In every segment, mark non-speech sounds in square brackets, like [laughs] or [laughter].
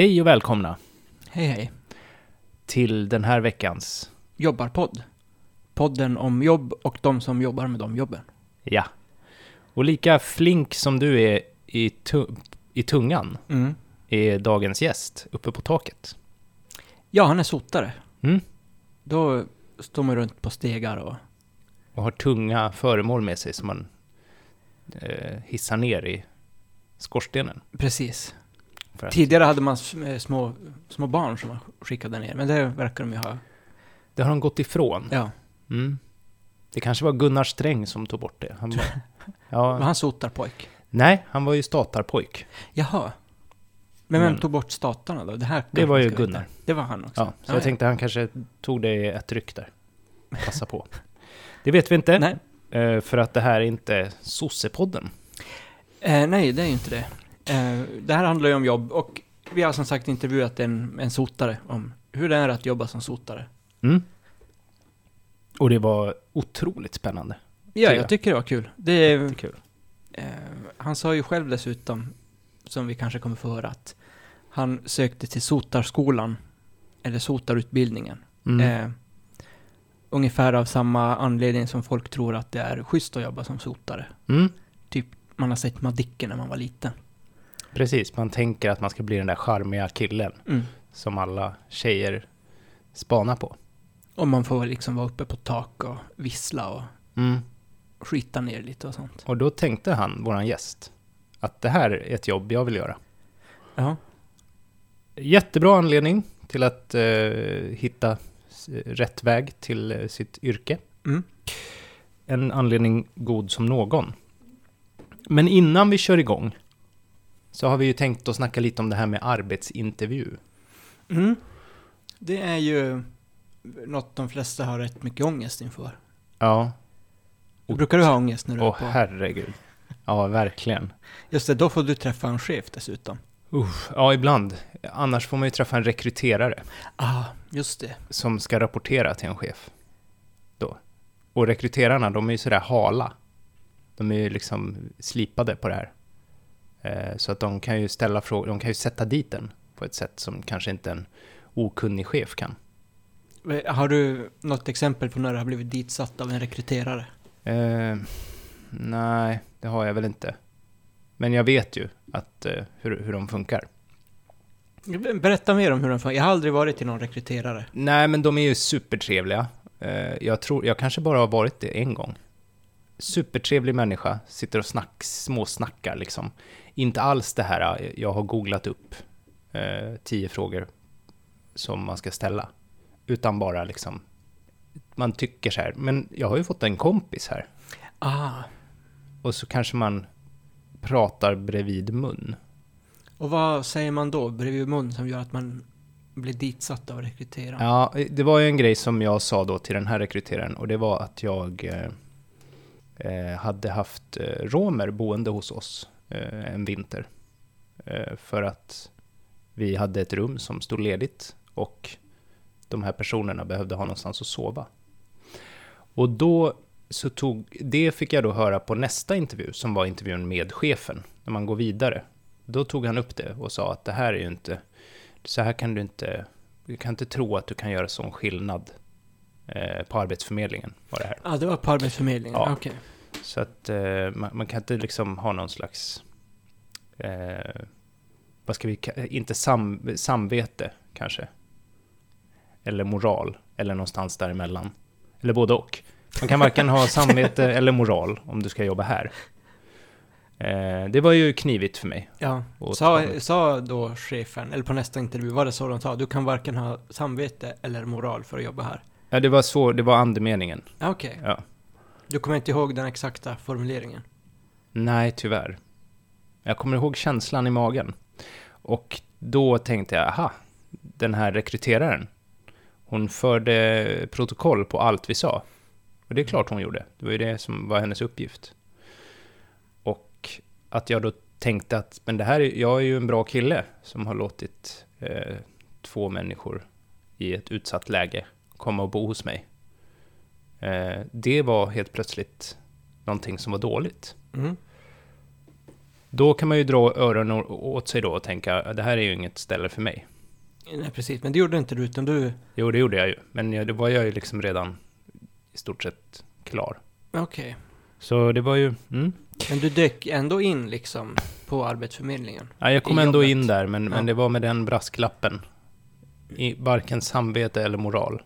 Hej och välkomna Hej hej. till den här veckans, Jobbarpodd. Podden om jobb och de som jobbar med de jobben. ja. Och lika flink som du är i, tu- i tungan Mm. är dagens gäst uppe på taket. Ja, han är sotare. Mm. Då står man runt på stegar och... Och har tunga föremål med sig som man eh, hissar ner i skorstenen. Precis. Att, Tidigare hade man eh, små, små barn som man skickade ner, men det verkar de ju ha. det har de gått ifrån. Ja, Mm. Det kanske var Gunnar Sträng som tog bort det. Han var, [laughs] var ja, han sotarpojk? nej, han var ju statarpojk. Jaha. Men vem Men- tog bort statarna då? Det här Det var ju Gunnar. veta. Det var han också? Ja, så Ja, jag ja. tänkte han kanske tog det i ett ryck där. Passa på. Det vet vi inte. Nej. Eh, För att det här är inte sossepodden. Eh, nej, det är ju inte det. Eh, det här handlar ju om jobb och vi har som sagt intervjuat en, en sotare om hur det är att jobba som sotare. Mm. Och det var otroligt spännande. Ja, jag jag. tycker det var kul. Det är, Kul. eh, han sa ju själv dessutom, som vi kanske kommer få höra, att han sökte till sotarskolan, eller sotarutbildningen. Mm. Eh, ungefär av samma anledning som folk tror att det är schysst att jobba som sotare. Mm. Man har sett Madicken när man var liten. Precis, man tänker att man ska bli den där charmiga killen Mm. som alla tjejer spanar på. Och man får liksom vara uppe på tak och vissla och Mm. skita ner lite och sånt. Och då tänkte han, våran gäst, att det här är ett jobb jag vill göra. Ja. Jättebra anledning till att eh, hitta rätt väg till eh, sitt yrke. Mm. En anledning god som någon. Men innan vi kör igång så har vi ju tänkt att snacka lite om det här med arbetsintervju. Mm. Det är ju något de flesta har rätt mycket ångest inför. Ja, Brukar du ha ångest när du åh är på... herregud. Ja, verkligen. Just det, då får du träffa en chef dessutom. Uff, ja, ibland. Annars får man ju träffa en rekryterare Ah, just det. som ska rapportera till en chef. Då. Och rekryterarna, de är ju sådär hala. De är ju liksom slipade på det här. Eh, så att de kan ju ställa frågor, de kan ju sätta dit den på ett sätt som kanske inte en okunnig chef kan. Eh, Har du något exempel på när du har blivit ditsatt av en rekryterare? Eh, nej, det har jag väl inte. Men jag vet ju att, eh, hur, hur de funkar. Berätta mer om hur den funkar. Jag har aldrig varit till någon rekryterare. Nej, men de är ju supertrevliga. Eh, jag tror, jag kanske bara har varit det en gång. Supertrevlig människa, sitter och snack, småsnackar liksom. Inte alls det här, eh, jag har googlat upp eh, tio frågor som man ska ställa. Utan bara liksom, man tycker så här, men jag har ju fått en kompis här. Ah. Och så kanske man pratar bredvid mun. Och vad säger man då bredvid mun som gör att man blir ditsatt av rekryteraren? Ja, det var ju en grej som jag sa då till den här rekryteraren och det var att jag eh, eh, hade haft eh, romer boende hos oss eh, en vinter. Eh, för att vi hade ett rum som stod ledigt och de här personerna behövde ha någonstans att sova. Och då så tog, det fick jag då höra på nästa intervju som var intervjun med chefen, när man går vidare. Då tog han upp det och sa att det här är ju inte, så här kan du inte du kan inte tro att du kan göra sån skillnad eh, på Arbetsförmedlingen, var det här. Ja, ah, det var på Arbetsförmedlingen. Ja. Okej. Så att eh, man, man kan inte liksom ha någon slags, eh, vad ska vi inte sam, samvete kanske. Eller moral, eller någonstans däremellan. Eller både och. Man kan varken ha [laughs] samvete eller moral om du ska jobba här. Eh, det var ju knivigt för mig. Ja. Sa, sa då chefen, eller på nästa intervju, var det så de sa? Du kan varken ha samvete eller moral för att jobba här. Ja, det var så, det var andemeningen. Ja, Okej. Ja. Du kommer inte ihåg den exakta formuleringen? Nej, tyvärr. Jag kommer ihåg känslan i magen. Och då tänkte jag, aha, den här rekryteraren, hon förde protokoll på allt vi sa. Och det är klart hon gjorde. Det var ju det som var hennes uppgift. Och att jag då tänkte att, men det här är, jag är ju en bra kille som har låtit eh, två människor i ett utsatt läge komma och bo hos mig. Eh, det var helt plötsligt någonting som var dåligt. Mm. Då kan man ju dra öronen åt sig då och tänka, det här är ju inget ställe för mig. Nej, precis. Men det gjorde inte du, utan du... Jo, det gjorde jag ju. Men jag, det var jag ju liksom redan i stort sett klar. Okej. Så det var ju... Mm. Men du dök ändå in liksom på Arbetsförmedlingen? Ja, jag kom ändå in där, men, Ja. men det var med den brasklappen. I varken samvete eller moral.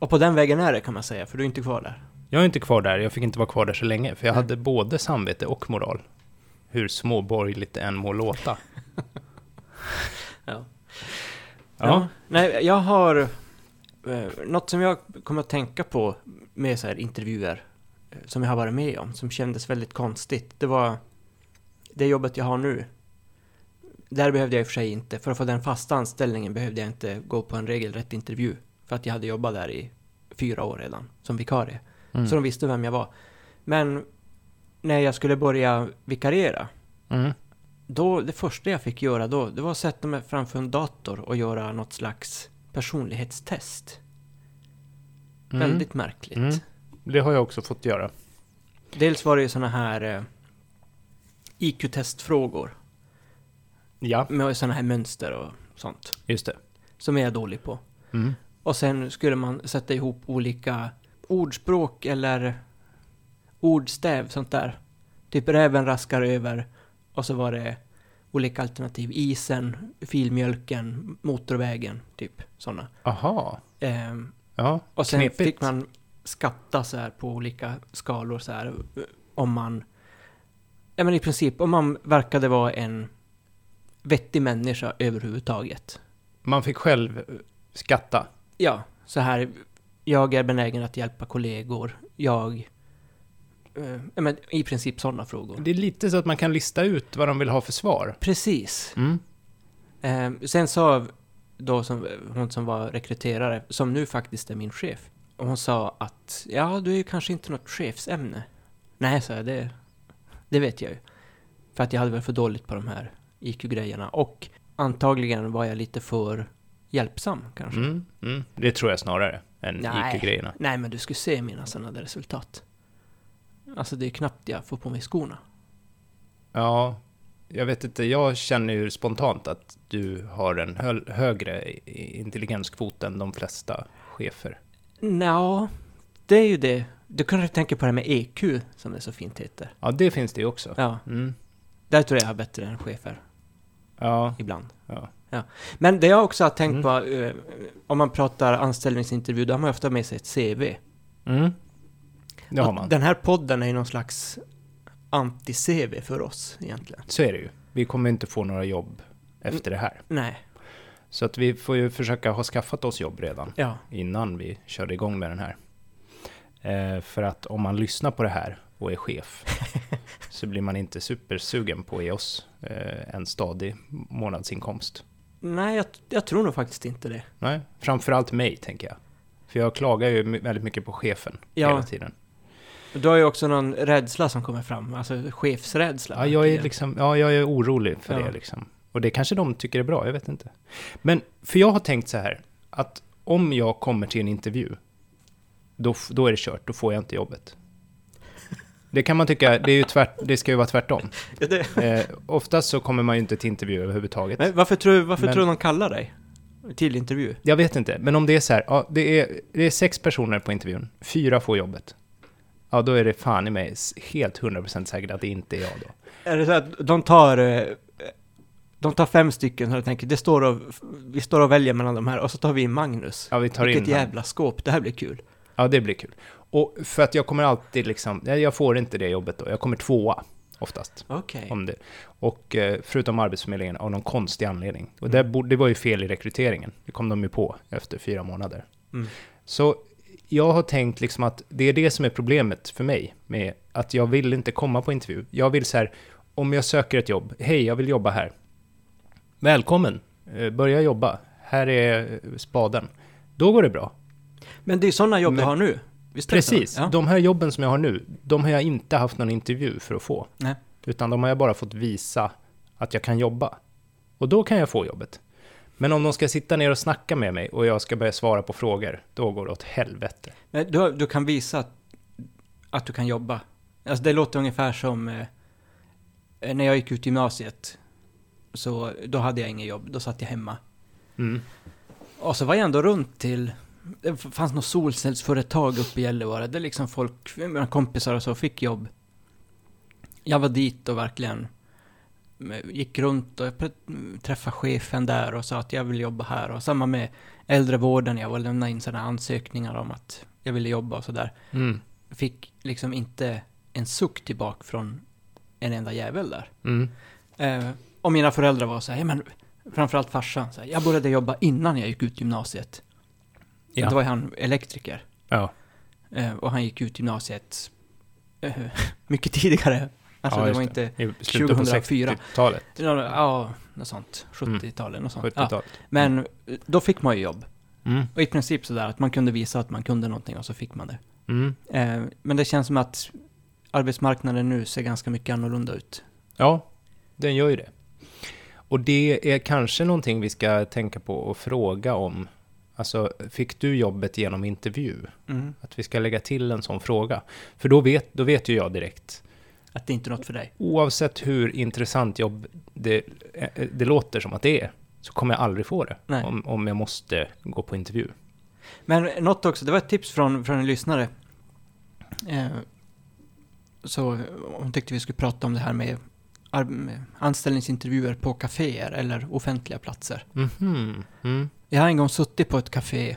Och på den vägen är det kan man säga, för du är inte kvar där. Jag är inte kvar där, jag fick inte vara kvar där så länge, för jag hade både samvete och moral. Hur småborgerligt det än må låta. [laughs] Ja. Ja. Nej, jag har... Eh, något som jag kommer att tänka på med så här intervjuer eh, som jag har varit med om, som kändes väldigt konstigt, det var det jobbet jag har nu. Där behövde jag i och för sig inte, för att få den fasta anställningen behövde jag inte gå på en regelrätt intervju. För att jag hade jobbat där i fyra år redan, som vikarie. Mm. Så de visste vem jag var. Men när jag skulle börja vikariera, Mm. då, det första jag fick göra då, det var att sätta mig framför en dator och göra något slags personlighetstest. Mm. Väldigt märkligt. Mm. Det har jag också fått göra. Dels var det ju såna här eh, IQ-testfrågor Ja, med såna här mönster och sånt, just det. som jag är dålig på. Mm. Och sen skulle man sätta ihop olika ordspråk eller ordstäv, sånt där. Typ räven raskar över och så var det olika alternativ. Isen, filmjölken, motorvägen, typ sådana. Aha. Ehm, Ja, och sen knepigt. fick man skatta så här på olika skalor så här om man... Ja men i princip, om man verkade vara en vettig människa överhuvudtaget. Man fick själv skatta. Ja, så här. Jag är benägen att hjälpa kollegor. Jag... Eh, men i princip sådana frågor. Det är lite så att man kan lista ut vad de vill ha för svar. Precis. Mm. Eh, sen sa då som, hon som var rekryterare, som nu faktiskt är min chef. Och hon sa att ja, du är ju kanske inte något chefsämne. Nej, sa jag, det, det vet jag ju. För att jag hade väl för dåligt på de här IQ-grejerna. Och antagligen var jag lite för hjälpsam kanske. Mm. Mm. Det tror jag snarare än. IQ-grejerna. Nej, men du skulle se mina sådana resultat. Alltså det är knappt jag får på mig skorna. Ja, jag vet inte. Jag känner ju spontant att du har en hö högre intelligenskvot än de flesta chefer. Nå, det är ju det. Du kan tänka på det här med EQ, som det så fint heter. Ja, det finns det ju också. Ja, Mm. där tror jag jag har bättre än chefer Ja, ibland. ja. Men det jag också har tänkt Mm. på, eh, om man pratar anställningsintervju, då har man ofta med sig ett CV. Mm. Det har man. Den här podden är ju någon slags anti-CV för oss egentligen. Så är det ju. Vi kommer inte få några jobb efter det här. Nej, Så att vi får ju försöka ha skaffat oss jobb redan ja. innan vi körde igång med den här. Eh, för att om man lyssnar på det här och är chef [laughs] så blir man inte supersugen på att ge oss eh, en stadig månadsinkomst. Nej, jag, jag tror nog faktiskt inte det. Nej, framförallt mig tänker jag. För jag klagar ju väldigt mycket på chefen Ja. hela tiden. Du har ju också någon rädsla som kommer fram, alltså chefsrädsla. Ja, jag är liksom, ja, jag är orolig för Ja. det liksom. Och det kanske de tycker är bra, jag vet inte. Men, för jag har tänkt så här, att om jag kommer till en intervju, då, då är det kört, då får jag inte jobbet. Det kan man tycka, det, är ju tvärt, det ska ju vara tvärtom. [laughs] Eh, oftast så kommer man ju inte till intervju överhuvudtaget. men varför tror, varför Men- tror du de kallar dig till intervju? Jag vet inte, men om det är så här, ja, det, är, det är sex personer på intervjun, fyra får jobbet. Ja, då är det fan i mig helt 100% säkert att det inte är jag då. Är det så att de tar, eh, de tar fem stycken och tänker, det står och, vi står och väljer mellan de här och så tar vi in Magnus. Ja, vi tar Vilket in han. jävla skåp, det här blir kul. Ja, det blir kul. Och för att jag kommer alltid liksom, jag får inte det jobbet då. Jag kommer tvåa oftast. Om det. Och eh, förutom Arbetsförmedlingen av någon konstig anledning. Och det, Mm. borde, det var ju fel i rekryteringen. Det kom de ju på efter fyra månader. Mm. Så jag har tänkt liksom att det är det som är problemet för mig med att jag vill inte komma på intervju. Jag vill så här, om jag söker ett jobb, hej, jag vill jobba här. Välkommen, eh, börja jobba. Här är eh, spaden. Då går det bra. Men det är sådana jobb Men- du har nu? Visst? Precis. Ja. De här jobben som jag har nu, de har jag inte haft någon intervju för att få. Nej. Utan de har jag bara fått visa att jag kan jobba. Och då kan jag få jobbet. Men om de ska sitta ner och snacka med mig och jag ska börja svara på frågor, då går det åt helvete. Men du, du kan visa att, att du kan jobba. Alltså det låter ungefär som... Eh, när jag gick ut gymnasiet, så då hade jag inget jobb, då satt jag hemma. Mm. Och så var jag ändå runt till, det fanns något solcellsföretag uppe i Gällivare, där liksom folk, mina kompisar och så, fick jobb. Jag var dit och verkligen eh, gick runt och jag träffade chefen där och sa att jag vill jobba här. Och samma med äldrevården, jag var lämnade in sådana ansökningar om att jag ville jobba och sådär. Mm. Fick liksom inte en suck tillbaka från en enda jävel där. Mm. Eh, och mina föräldrar var så här, ja, men framförallt farsan, så här, jag började jobba innan jag gick ut gymnasiet. Ja. Då var han elektriker. Ja. Eh, och han gick ut gymnasiet eh, [laughs] mycket tidigare. Alltså Ja, det var inte, på 2004. 60-talet, ja, något sånt. Mm. 70-talet, något sånt. Ja. 70-talet. Men eh, då fick man ju jobb. Mm. Och i princip sådär att man kunde visa att man kunde någonting och så fick man det. Mm. Eh, men det känns som att arbetsmarknaden nu ser ganska mycket annorlunda ut. Ja, den gör ju det. Och det är kanske någonting vi ska tänka på och fråga om. Alltså, fick du jobbet genom intervju? Mm. Att vi ska lägga till en sån fråga. För då vet, då vet ju jag direkt, Att det inte är något för dig. oavsett hur intressant jobb det, eh, det låter som att det är, så kommer jag aldrig få det. Nej. Om, om jag måste gå på intervju. Men något också, det var ett tips från, från en lyssnare. Eh, så hon tyckte vi skulle prata om det här med, anställningsintervjuer på kaféer eller offentliga platser. Mhm. Mm. Jag har en gång suttit på ett café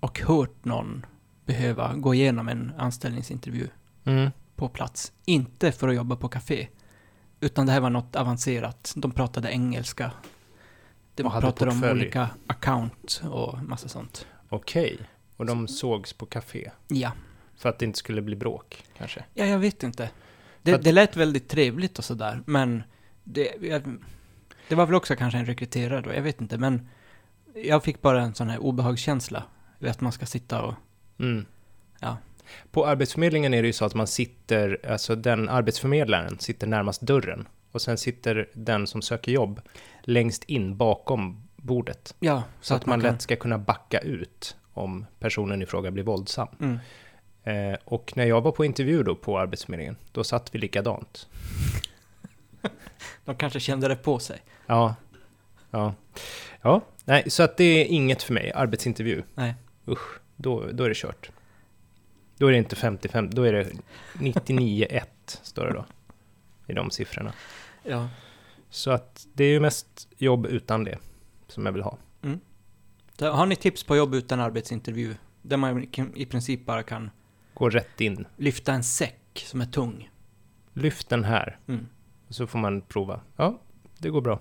och hört någon behöva gå igenom en anställningsintervju Mm. på plats. Inte för att jobba på café, utan det här var något avancerat. De pratade engelska. De Och pratade om olika account och massa sånt. Okej. Och de sågs på café. Ja. För att det inte skulle bli bråk, kanske. Ja, jag vet inte. Det, att- det lät väldigt trevligt och sådär, men det, jag, det var väl också kanske en rekryterare då, jag vet inte, men jag fick bara en sån här obehagskänsla att man ska sitta och... Mm. Ja. På Arbetsförmedlingen är det ju så att man sitter, alltså den arbetsförmedlaren sitter närmast dörren. Och sen sitter den som söker jobb längst in bakom bordet. Ja, Så, att man, kan- lätt ska kunna backa ut om personen i fråga blir våldsam. Mm. Eh, och när jag var på intervju då på Arbetsförmedlingen, då satt vi likadant. [laughs] De kanske kände det på sig. Ja. Ja. Ja, nej, så att det är inget för mig, arbetsintervju. Nej. Usch, då, då är det kört. Då är det inte 55, då är det 99-1 står det då. I de siffrorna. Ja. Så att det är ju mest jobb utan det som jag vill ha. Så har ni tips på jobb utan arbetsintervju? Där man i princip bara kan Gå rätt in. lyfta en säck som är tung. Lyft den här, Mm. så får man prova. Ja, det går bra.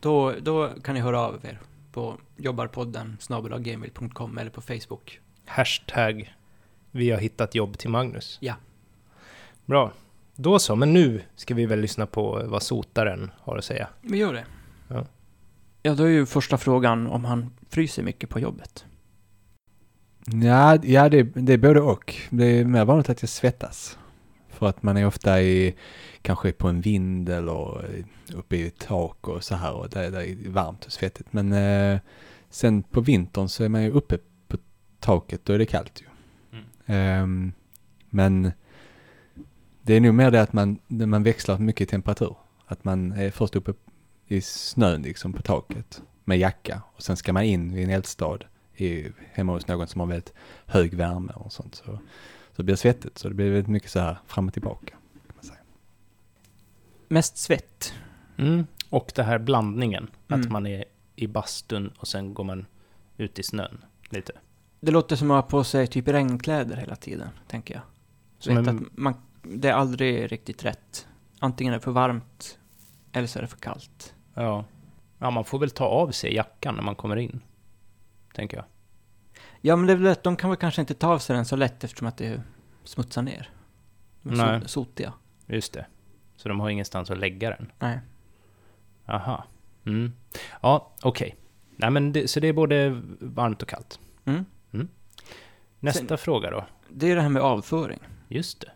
Då, då kan ni höra av er på jobbarpodden snabelaggmail.com eller på Facebook. Hashtag vi har hittat jobb till Magnus. Ja. Bra. Då så, men nu ska vi väl lyssna på vad sotaren har att säga. Vi gör det. Ja. Ja, då är ju första frågan om han fryser mycket på jobbet. Ja, ja det, det är både och. Det är mer vanligt att jag svettas. För att man är ofta i, kanske på en vind eller uppe i ett tak och så här och där, där är varmt och svettigt. Men eh, sen på vintern så är man ju uppe på taket, då är det kallt ju. Ehm, men det är nog mer det att man, man växlar mycket i temperatur. Att man är först uppe i snön liksom på taket med jacka och sen ska man in vid en eldstad i, hemma hos någon som har väldigt hög värme och sånt. Så, så det blir svettigt, så det blir väldigt mycket så här fram och tillbaka. Kan man säga. Mest svett. Mm. Och det här blandningen, Mm. att man är i bastun och sen går man ut i snön lite. Det låter som att ha på sig typ regnkläder hela tiden, tänker jag. Som Vet en- att man, det är aldrig riktigt rätt. Antingen är det för varmt, eller så är det för kallt. Ja. ja, man får väl ta av sig jackan när man kommer in, tänker jag. Ja, men det är väl lätt, de kan väl kanske inte ta av sig den så lätt eftersom att det smutsar ner. De är Nej. so- sotiga. Just det. Så de har ingenstans att lägga den. Nej. Aha. Mm. Ja, okej. Nej, men det, så det är både varmt och kallt. Mm. Nästa Sen- fråga då. Det är det här med avföring. Just det.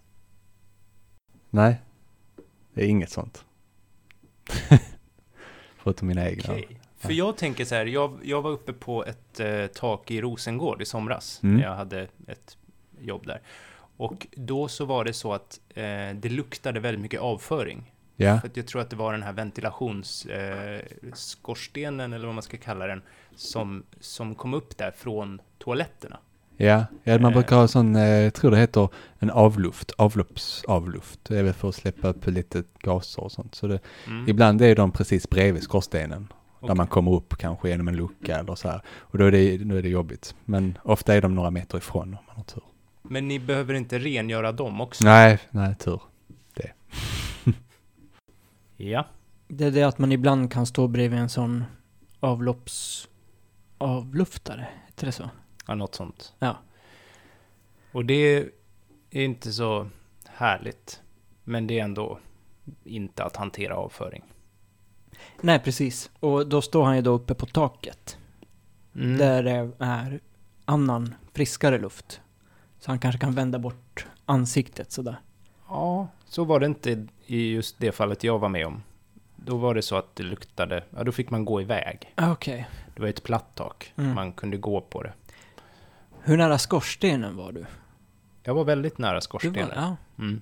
Nej, det är inget sånt. [laughs] Förutom mina egna. Okej. För jag tänker så här, jag, jag var uppe på ett eh, tak i Rosengård i somras, Mm. när jag hade ett jobb där. Och då så var det så att eh, det luktade väldigt mycket avföring Ja, För jag tror att det var den här ventilationsskorstenen, eh, eller vad man ska kalla den, som, som kom upp där från toaletterna. ja, ja man Eh. brukar ha sån, eh, jag tror det heter en avluft, avloppsavluft. Det är väl för att släppa upp lite gaser och sånt. Så det, Mm. ibland är de precis bredvid skorstenen. Där Okej. man kommer upp kanske genom en lucka eller så här. Och då är, det, då är det jobbigt. Men ofta är de några meter ifrån om man har tur. Men ni behöver inte rengöra dem också? Nej, nej, tur. [laughs] Ja. Det är det att man ibland kan stå bredvid en sån avlopps... avluftare, heter det så? ja, något sånt. Ja. Och det är inte så härligt. Men det är ändå inte att hantera avföring. Nej, precis. Och då står han ju då uppe på taket. Mm. Där det är annan, friskare luft. Så han kanske kan vända bort ansiktet sådär. Ja, så var det inte i just det fallet jag var med om. Då var det så att det luktade, ja då fick man gå iväg. Okej. Det var ett platt tak, Mm. man kunde gå på det. Hur nära skorstenen var du? Jag var väldigt nära skorstenen. var, ja. Mm.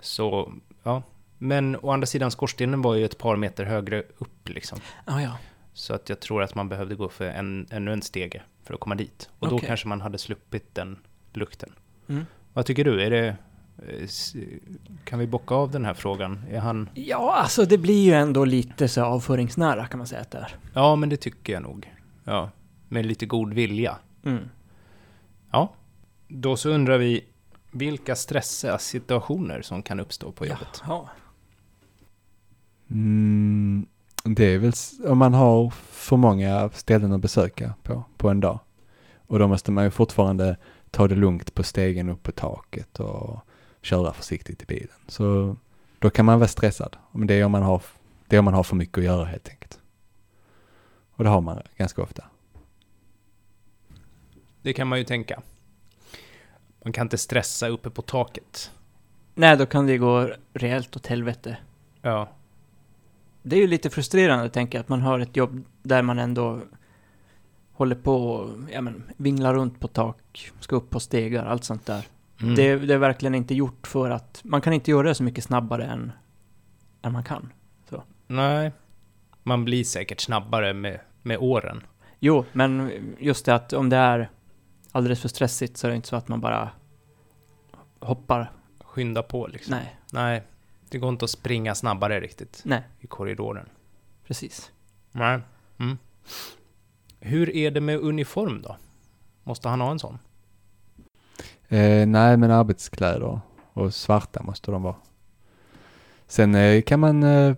Så, ja. Men å andra sidan, skorstenen var ju ett par meter högre upp liksom. Ah, ja. Så att jag tror att man behövde gå för en, ännu en stege för att komma dit. Och då Okej. kanske man hade sluppit den lukten. Mm. Vad tycker du? Är det, eh, kan vi bocka av den här frågan? Är han... Ja, alltså det blir ju ändå lite så avföringsnära kan man säga att det är. Ja, men det tycker jag nog. Ja, med lite god vilja. Mm. Ja, då så undrar vi vilka stressiga situationer som kan uppstå på jobbet. Ja. Mm, det är väl om man har för många ställen att besöka på, på en dag. Och då måste man ju fortfarande ta det lugnt på stegen upp på taket och köra försiktigt i bilen. Så då kan man vara stressad. Men det är om man har, det är om man har för mycket att göra helt enkelt. Och det har man ganska ofta. Det kan man ju tänka. Man kan inte stressa uppe på taket. Nej, då kan det gå rejält åt helvete. Ja, Det är ju lite frustrerande, tänker jag, att man har ett jobb där man ändå håller på och ja, men, vinglar runt på tak, ska upp på stegar, allt sånt där. mm. Det, det är verkligen inte gjort för att... Man kan inte göra det så mycket snabbare än, än man kan. Nej, man blir säkert snabbare med, med åren. Jo, men just det att om det är alldeles för stressigt så är det inte så att man bara hoppar. Skynda på liksom. Nej, Nej, det går inte att springa snabbare riktigt nej, i korridoren. precis. Nej. Mm. Hur är det med uniform då? Måste han ha en sån? Eh, nej, men arbetskläder och svarta måste de vara. Sen eh, kan man eh,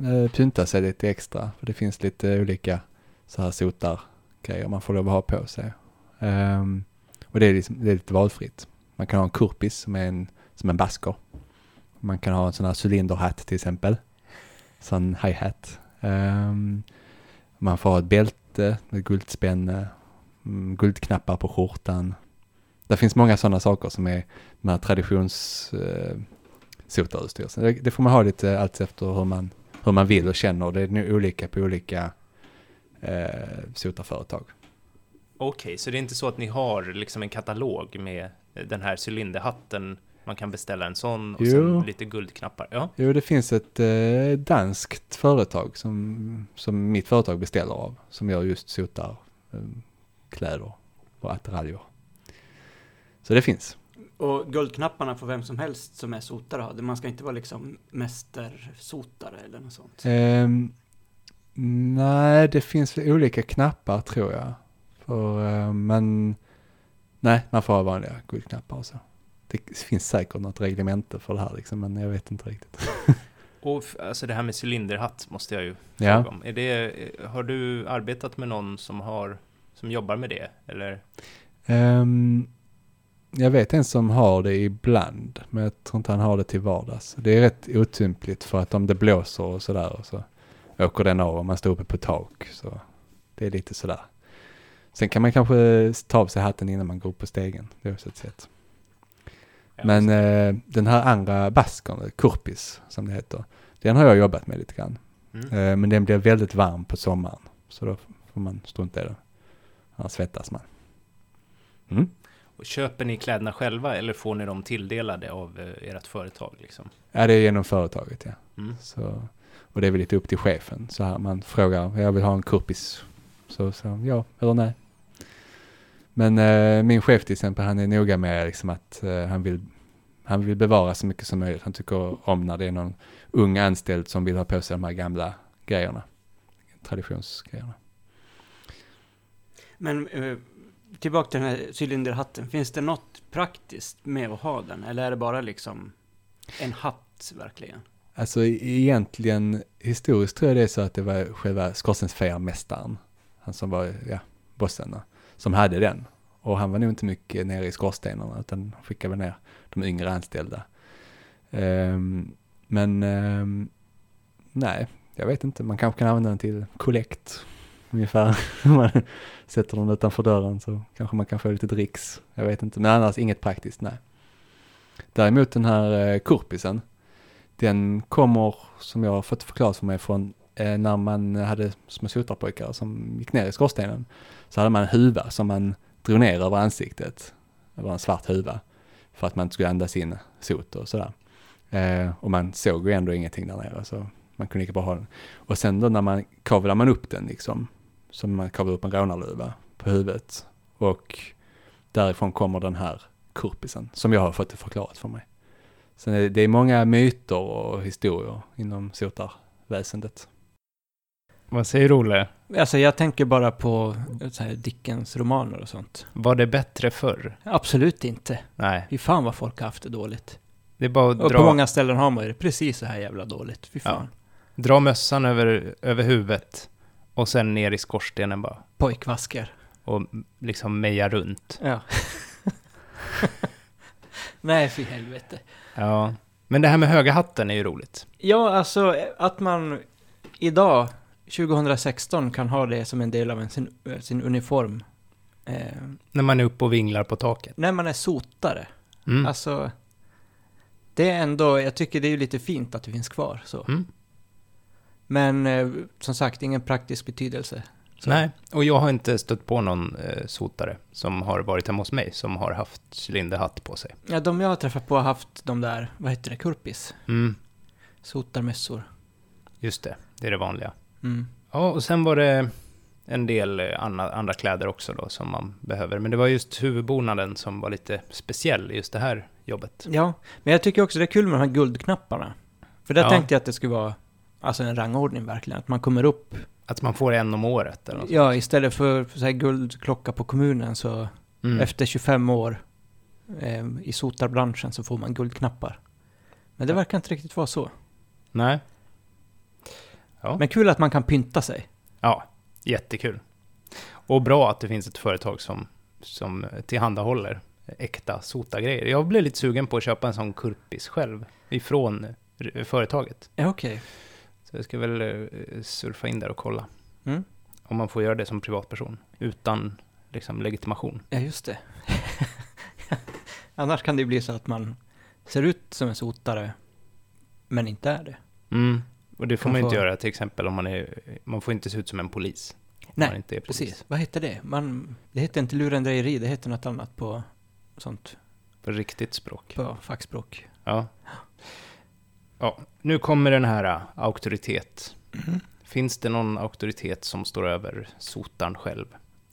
eh, pynta sig lite extra, för det finns lite olika så här sotar grejer man får lov att ha på sig. Ehm, och det är, liksom, det är lite valfritt. Man kan ha en kurpis som är en, som en basker. Man kan ha en sån här cylinderhatt till exempel. Sån hi-hat. Um, man får ha ett bälte med guldspänne, mm, guldknappar på skjortan. Det finns många sådana saker som är de här traditions uh. Det, det får man ha lite allt efter hur man, hur man vill och känner. Det är nog olika på olika eh, uh, sotarföretag. Okej, så det är inte så att ni har liksom en katalog med den här cylinderhatten? Man kan beställa en sån och Jo. sen lite guldknappar? Ja. Jo, det finns ett eh, danskt företag som, som mitt företag beställer av. Som gör just sotar, eh, kläder och attiraljer. Så det finns. Och guldknapparna får vem som helst som är sotare ha. Man ska inte vara liksom mästersotare eller något sånt. Ehm, nej, det finns olika knappar tror jag. För, eh, men nej, man får ha vanliga guldknappar och så. Det finns säkert något reglemente för det här liksom, men jag vet inte riktigt. [laughs] Och alltså det här med cylinderhatt måste jag ju Ja. fråga om. Är det, har du arbetat med någon som, har, som jobbar med det? Eller? Ehm, jag vet en som har det ibland, men jag tror inte han har det till vardags. Det är rätt otympligt för att om det blåser och sådär och så åker den av om man står uppe på tak. Så det är lite sådär. Sen kan man kanske ta av sig hatten innan man går upp på stegen. Det är också ett sätt. Men eh, den här andra baskern, kurpis som det heter, den har jag jobbat med lite grann. Mm. Eh, men den blir väldigt varm på sommaren. Så då får man strunta i den. Annars svettas man. Mm. köper ni kläderna själva eller får ni dem tilldelade av eh, ert företag? Liksom? Ja, det är genom företaget, ja. Mm. Så, och det är väl lite upp till chefen. Så här, man frågar, jag vill ha en kurpis. Så, så ja eller nej. Men eh, min chef till exempel, han är noga med liksom att eh, han, vill, han vill bevara så mycket som möjligt. Han tycker om när det är någon ung anställd som vill ha på sig de här gamla grejerna. Traditionsgrejerna. Men eh, tillbaka till den här cylinderhatten. Finns det något praktiskt med att ha den? Eller är det bara liksom en hatt verkligen? Alltså e- egentligen, historiskt tror jag det är så att det var själva skorstensfejarmästaren, han som var, ja, bossen, då, som hade den. Och han var nog inte mycket nere i skorstenarna, utan skickade väl ner de yngre anställda. Um, men, um, nej, jag vet inte, man kanske kan använda den till kollekt, ungefär. [laughs] Man sätter den utanför dörren så kanske man kan få lite dricks, jag vet inte, men annars inget praktiskt, nej. Däremot den här eh, kurpisen, den kommer, som jag har fått förklarat för mig, från eh, när man hade små sotarpojkar som gick ner i skorstenen. Så hade man en huva som man drog ner över ansiktet. Det var en svart huva. För att man inte skulle andas in sot och sådär. Eh, och man såg ju ändå ingenting där nere så man kunde lika bra ha den. Och sen då när man kavlar man upp den liksom. Som man kavlar upp en rånarluva på huvudet. Och därifrån kommer den här kurpisen som jag har fått det förklarat för mig. Så det är många myter och historier inom sotarväsendet. Vad säger Olle? Alltså jag tänker bara på eh, så här Dickens romaner och sånt. Var det bättre förr? Absolut inte. Nej, Fy fan vad folk har haft det dåligt. det är bara att Och dra, på många ställen har man det precis så här jävla dåligt. Fy fan. dra mössan över, över huvudet och sen ner i skorstenen bara. Pojkvasker. Och liksom meja runt. Ja. [laughs] Nej, för helvete. Ja, men det här med höga hatten är ju roligt. Ja, alltså att man idag, 2016, kan ha det som en del av en, sin, sin uniform. Eh, När man är uppe och vinglar på taket. när man är sotare. Mm. Alltså, det är ändå, jag tycker det är lite fint att det finns kvar så. Mm. Men eh, som sagt, ingen praktisk betydelse. Så. Nej, och jag har inte stött på någon eh, sotare som har varit hemma hos mig som har haft cylinderhatt på sig. Ja, de jag har träffat på har haft de där, vad heter det, kurpis? Mm, Sotarmössor. just det, det är det vanliga. Mm. Ja, och sen var det en del eh, andra, andra kläder också då som man behöver. Men det var just huvudbonaden som var lite speciell i just det här jobbet. Ja, men jag tycker också det är kul med de här guldknapparna. För där Ja. tänkte jag att det skulle vara alltså en rangordning verkligen. Att man kommer upp, Att man får en om året eller något. ja istället för så här guldklocka på kommunen så Mm. efter 25 år eh, i sotarbranschen så får man guldknappar. Men det Ja. verkar inte riktigt vara så. Nej. Ja. Men kul att man kan pynta sig. ja, jättekul. Och bra att det finns ett företag som, som tillhandahåller äkta sotagrejer. Jag blev lite sugen på att köpa en sån kurpis själv ifrån företaget. Ja, okej. Så jag ska väl eh, surfa in där och kolla. Mm. Om man får göra det som privatperson utan liksom, legitimation. Ja, just det. [laughs] Annars kan det ju bli så att man ser ut som en sotare, men inte är det. Mm. Och det får man ju inte få- göra till exempel om man är... Man får inte se ut som en polis. Nej, man inte är polis. Precis. Vad heter det? Man, det heter inte lurendrejeri, det heter något annat på sånt, På riktigt språk. på fackspråk. Ja. Ja, nu kommer den här uh, auktoritet. Mm. Finns det någon auktoritet som står över sotaren själv?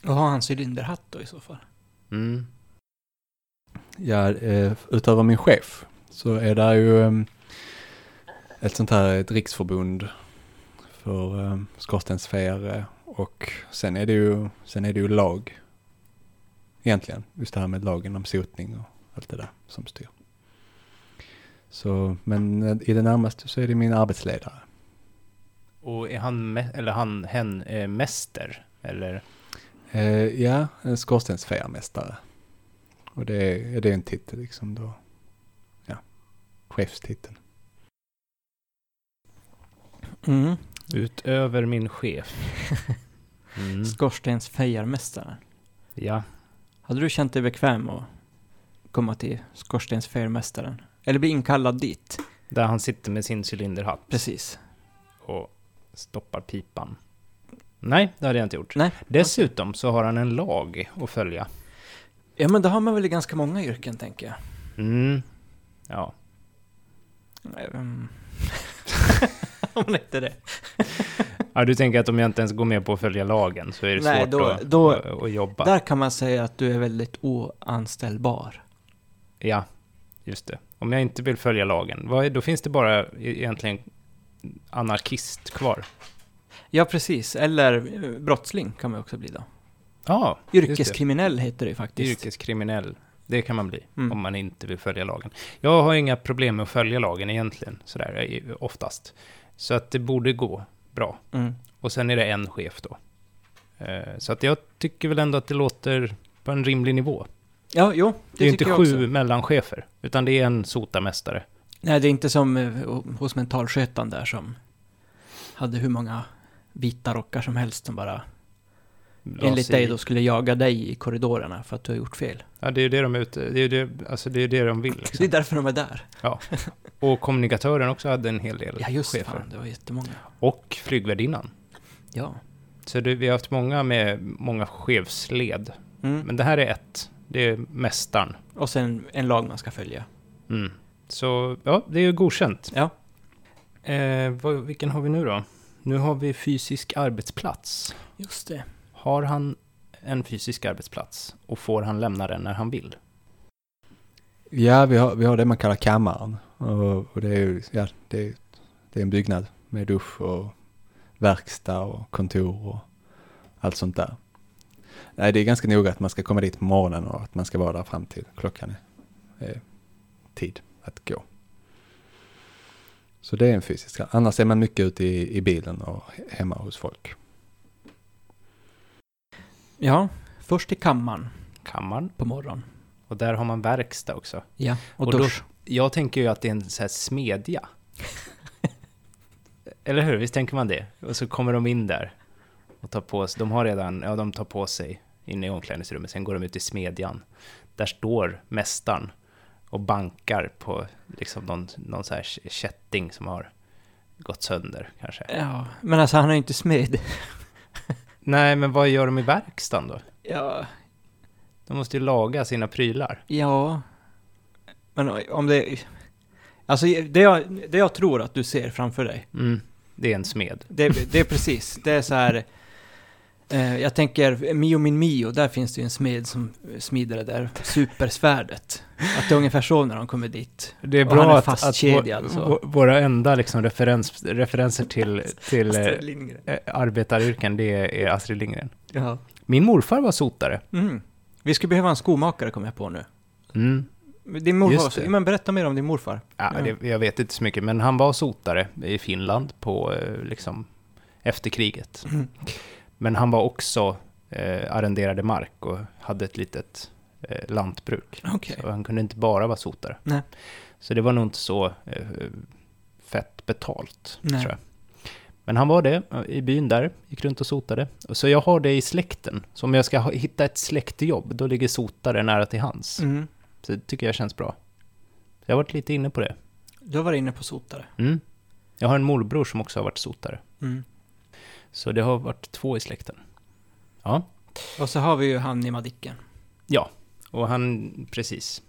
Och har han cylinderhatt då i så fall? Mm. Ja, eh, utöver min chef så är det ju eh, ett sånt här ett riksförbund för eh, skorstensfejare och sen är det ju, sen är det ju lag egentligen. Just det här med lagen om sotning och allt det där som styr. Så, men eh, i det närmaste så är det min arbetsledare. Och är han, eller han, hen, eh, mäster? Eller? Eh, ja, en skorstensfejarmästare. Och det är, det är en titel liksom då. Ja, chefstiteln. Mm. Utöver min chef. [laughs] Mm. Skorstensfejarmästaren. Ja. Hade du känt dig bekväm att komma till skorstensfejarmästaren? Eller bli inkallad dit? Där han sitter med sin cylinderhatt Precis. och stoppar pipan. Nej, det hade jag inte gjort. Nej. Dessutom så har han en lag att följa. Ja, men då har man väl i ganska många yrken, tänker jag. Mm. Ja. Mm. [laughs] Om det inte [laughs] det. ja. Du tänker att om jag inte ens går med på att följa lagen så är det Nej, svårt då- att, då- att, att jobba? Där kan man säga att du är väldigt oanställbar. Ja, just det. Om jag inte vill följa lagen, är, då finns det bara e- egentligen anarkist kvar. Ja, precis. Eller eh, brottsling kan man också bli då. Ja, det. Yrkeskriminell heter det faktiskt. Yrkeskriminell. Det kan man bli Mm. om man inte vill följa lagen. Jag har inga problem med att följa lagen egentligen, sådär i- oftast. Så att det borde gå bra. Mm. Och sen är det en chef då. Eh, Så att jag tycker väl ändå att det låter på en rimlig nivå. Ja, jo, det, Det är ju inte sju också. mellanchefer, utan det är en sotarmästare. Nej, det är inte som eh, hos mentalskötaren där som hade hur många vita rockar som helst som bara enligt dig då skulle jaga dig i korridorerna för att du har gjort fel. Ja, det är ju det de är ute, det är det, alltså det är det de vill. Det är Liksom. därför de är där. Och kommunikatören också hade en hel del Ja, just chefer. fan, det var jättemånga. Och flygvärdinnan. Ja. Så det, vi har haft många med många chefsled. Mm. Men det här är ett. Det är mästaren. Och sen en lag man ska följa. Mm. Så ja, det är ju godkänt. Ja. Eh, vad, vilken har vi nu då? Nu har vi fysisk arbetsplats. Just det. Har han en fysisk arbetsplats och får han lämna den när han vill? Ja, vi har, vi har det man kallar kammaren. Och, och det är ja, det är, det är en byggnad med dusch och verkstad och kontor och allt sånt där. Nej, det är ganska noga att man ska komma dit på morgonen och att man ska vara där fram till klockan är, är tid att gå. Så det är en fysisk. Annars är man mycket ute i, i bilen och hemma hos folk. Ja, först i kammaren Kammaren. på morgonen. Och där har man verkstad också. Ja, och, Och då- dusch. Jag tänker ju att det är en så här smedja. [laughs] Eller hur? Visst tänker man det? Och så kommer de in där och tar på sig, de har redan, ja de tar på sig inne i omklädningsrummet, sen går de ut i smedjan. Där står mästaren och bankar på liksom någon, någon så här kätting som har gått sönder kanske. Ja, men alltså han är ju inte smed. [laughs] Nej, men vad gör de i verkstaden då? Ja, De måste ju laga sina prylar. ja. Men om det... Alltså det jag, det jag tror att du ser framför dig, Mm, det är en smed. det, det är precis, det är så här... Eh, jag tänker, Mio min Mio, där finns det ju en smed som smider det där supersvärdet. Att det är ungefär så när de kommer dit. Det är bra är att, att så. vå- våra enda liksom referens, referenser till, till eh, eh, arbetaryrken, det är Astrid Lindgren. Ja. Min morfar var sotare. Mm. Vi skulle behöva en skomakare, kommer jag på nu. Mm. Din morfar, men berätta mer om din morfar. Ja, Ja. Det, jag vet inte så mycket, men han var sotare i Finland på, eh, liksom, efter kriget. Mm. Men han var också eh, arrenderade mark och hade ett litet eh, lantbruk. Okej. Så han kunde inte bara vara sotare. Nej. Så det var nog inte så eh, fett betalt, Nej. tror jag. Men han var det eh, i byn där, gick runt och sotade. Så jag har det i släkten. Så om jag ska ha, hitta ett släktjobb, då ligger sotare nära till hands. Mm. Så det tycker jag känns bra. Så jag har varit lite inne på det. Du har varit inne på sotare. Mm. Jag har en morbror som också har varit sotare. Mm. Så det har varit två i släkten. Ja, Och så har vi ju han i Madicken. och han, precis.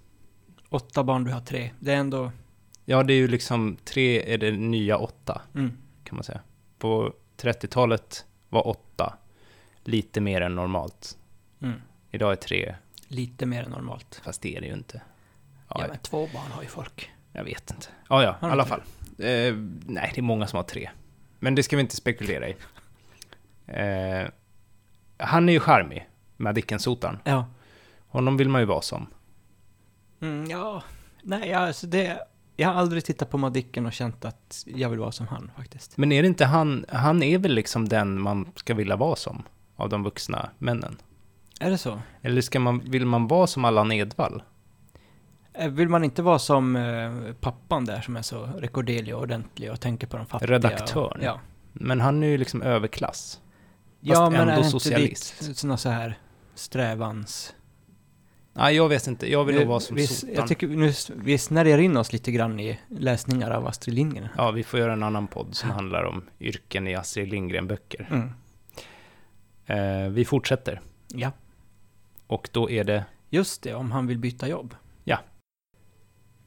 Åtta barn, du har tre. Det är ändå... Ja, det är ju liksom tre är det nya åtta, Mm. kan man säga. På 30-talet var åtta lite mer än normalt. Mm. Idag är tre, Lite mer än normalt. fast det är det ju inte. Ja, Ja, men två barn har ju folk. jag vet inte. Ja, ja, i alla fall. Eh, nej, det är många som har tre. Men det ska vi inte spekulera i. Eh, han är ju charmig, Madicken-sotaren. Ja. Honom vill man ju vara som. Mm, ja. Nej, alltså det... Jag har aldrig tittat på Madicken och känt att jag vill vara som han faktiskt. Men är det inte han, han är väl liksom den man ska vilja vara som av de vuxna männen? Är det så? Eller ska man, vill man vara som Allan Edwall? Eh, Vill man inte vara som eh, pappan där som är så rekorderlig och ordentlig och tänker på de fattiga? Redaktören. Och, ja. Men han är ju liksom överklass. Ja, men ändå är det inte socialist. ditt sådana så här strävans... Nej, jag vet inte. Jag vill nog vara som vi, sotan. Jag tycker nu, vi snärjer in oss lite grann i läsningar av Astrid Lindgren. Ja, vi får göra en annan podd som handlar om yrken i Astrid Lindgren-böcker. Mm. Eh, vi fortsätter. Ja. Och då är det... Just det, om han vill byta jobb.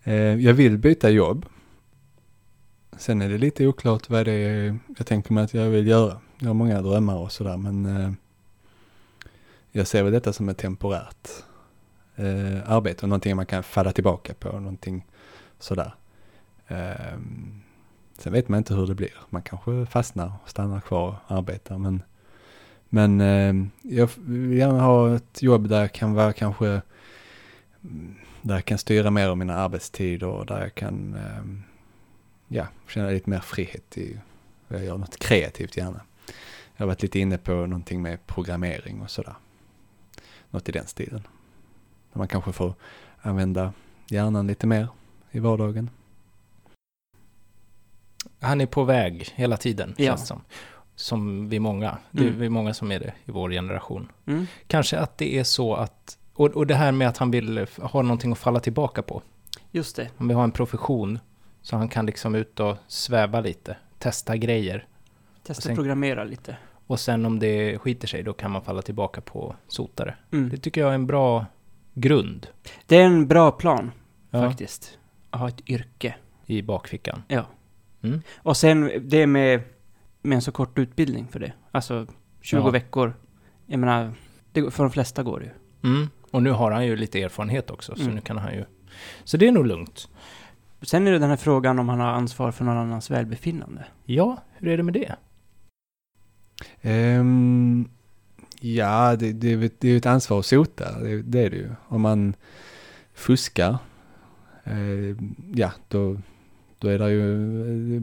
Eh, jag vill byta jobb. Sen är det lite oklart vad det är jag tänker mig att jag vill göra. Jag har många drömmar och sådär men eh, jag ser väl detta som ett temporärt eh, arbete och någonting man kan falla tillbaka på, någonting sådär. Eh, sen vet man inte hur det blir. Man kanske fastnar och stannar kvar och arbetar men, men eh, jag vill gärna ha ett jobb där jag kan vara kanske mm, där jag kan styra mer av mina arbetstider och där jag kan eh, ja, känna lite mer frihet i jag gör något kreativt gärna. Jag har varit lite inne på någonting med programmering och sådär. Något i den stilen. Där man kanske får använda hjärnan lite mer i vardagen. Han är på väg hela tiden, Ja. känns som. Som vi många. Det är Mm. vi många som är det i vår generation. Mm. Kanske att det är så att, och, och det här med att han vill ha någonting att falla tillbaka på. Just det. Han vill ha en profession så han kan liksom ut och sväva lite, testa grejer. Testa sen- programmera lite. Och sen om det skiter sig, då kan man falla tillbaka på sotare. Mm. Det tycker jag är en bra grund Det är en bra plan, Ja. faktiskt. Att ha ett yrke. i bakfickan. Ja. Mm. Och sen det med, med en så kort utbildning för det. Alltså 20 Ja. veckor. Jag menar, det, för de flesta går det ju. Mm. Och nu har han ju lite erfarenhet också, så Mm. nu kan han ju... Så det är nog lugnt. Sen är det den här frågan om han har ansvar för någon annans välbefinnande. Ja, hur är det med det? Um, ja, det, det, är ju ett- det är ju ett ansvar att sota, det, det är det ju. Om man fuskar, uh, ja, då, då är det ju eh,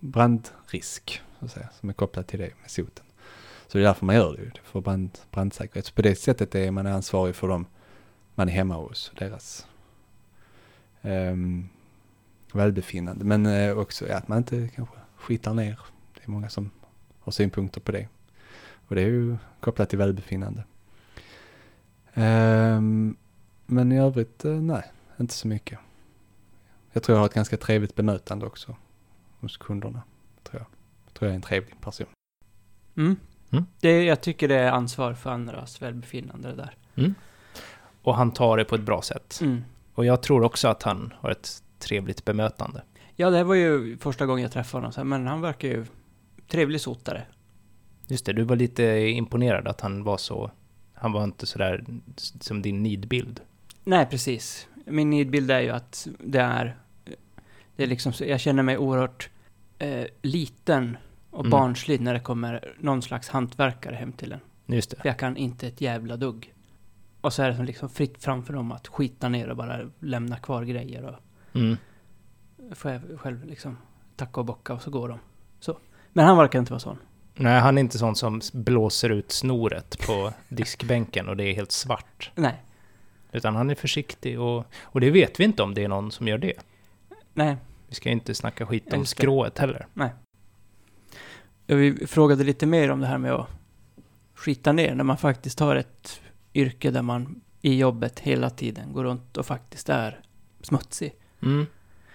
brandrisk, så att säga, som är kopplat till det med soten. Så det är därför man gör det ju, för brand, brandsäkerhet. Så på det sättet är man ansvarig för dem man är hemma hos, deras um, välbefinnande. Men uh, också ja, att man inte kanske skitar ner. Det är många som har synpunkter på det. Och det är ju kopplat till välbefinnande. Ehm, men i övrigt, eh, nej, inte så mycket. Jag tror jag har ett ganska trevligt bemötande också hos kunderna. Tror jag. jag tror jag är en trevlig person. Mm. Mm. Det, jag tycker det är ansvar för andras välbefinnande det där. Och han tar det på ett bra sätt. Mm. Och jag tror också att han har ett trevligt bemötande. Ja, det var ju första gången jag träffade honom, men han verkar ju trevlig sotare. Just det, du var lite imponerad att han var så... Han var inte sådär som din nidbild. Nej, precis. Min nidbild är ju att det är... Det är liksom, så- jag känner mig oerhört eh, liten och Mm. barnslig när det kommer någon slags hantverkare hem till en. Just det. För jag kan inte ett jävla dugg. Och så är det som liksom fritt framför dem att skita ner och bara lämna kvar grejer och Mm. får jag själv liksom tacka och bocka och så går de. Så. Men han verkar inte vara sån. Nej, han är inte sån som blåser ut snoret på [laughs] diskbänken och det är helt svart. Nej. Utan han är försiktig och, och det vet vi inte om det är någon som gör det. Nej. Vi ska inte snacka skit om skrået heller. Ja, Vi frågade lite mer om det här med att skita ner när man faktiskt har ett yrke där man i jobbet hela tiden går runt och faktiskt är smutsig. Mm.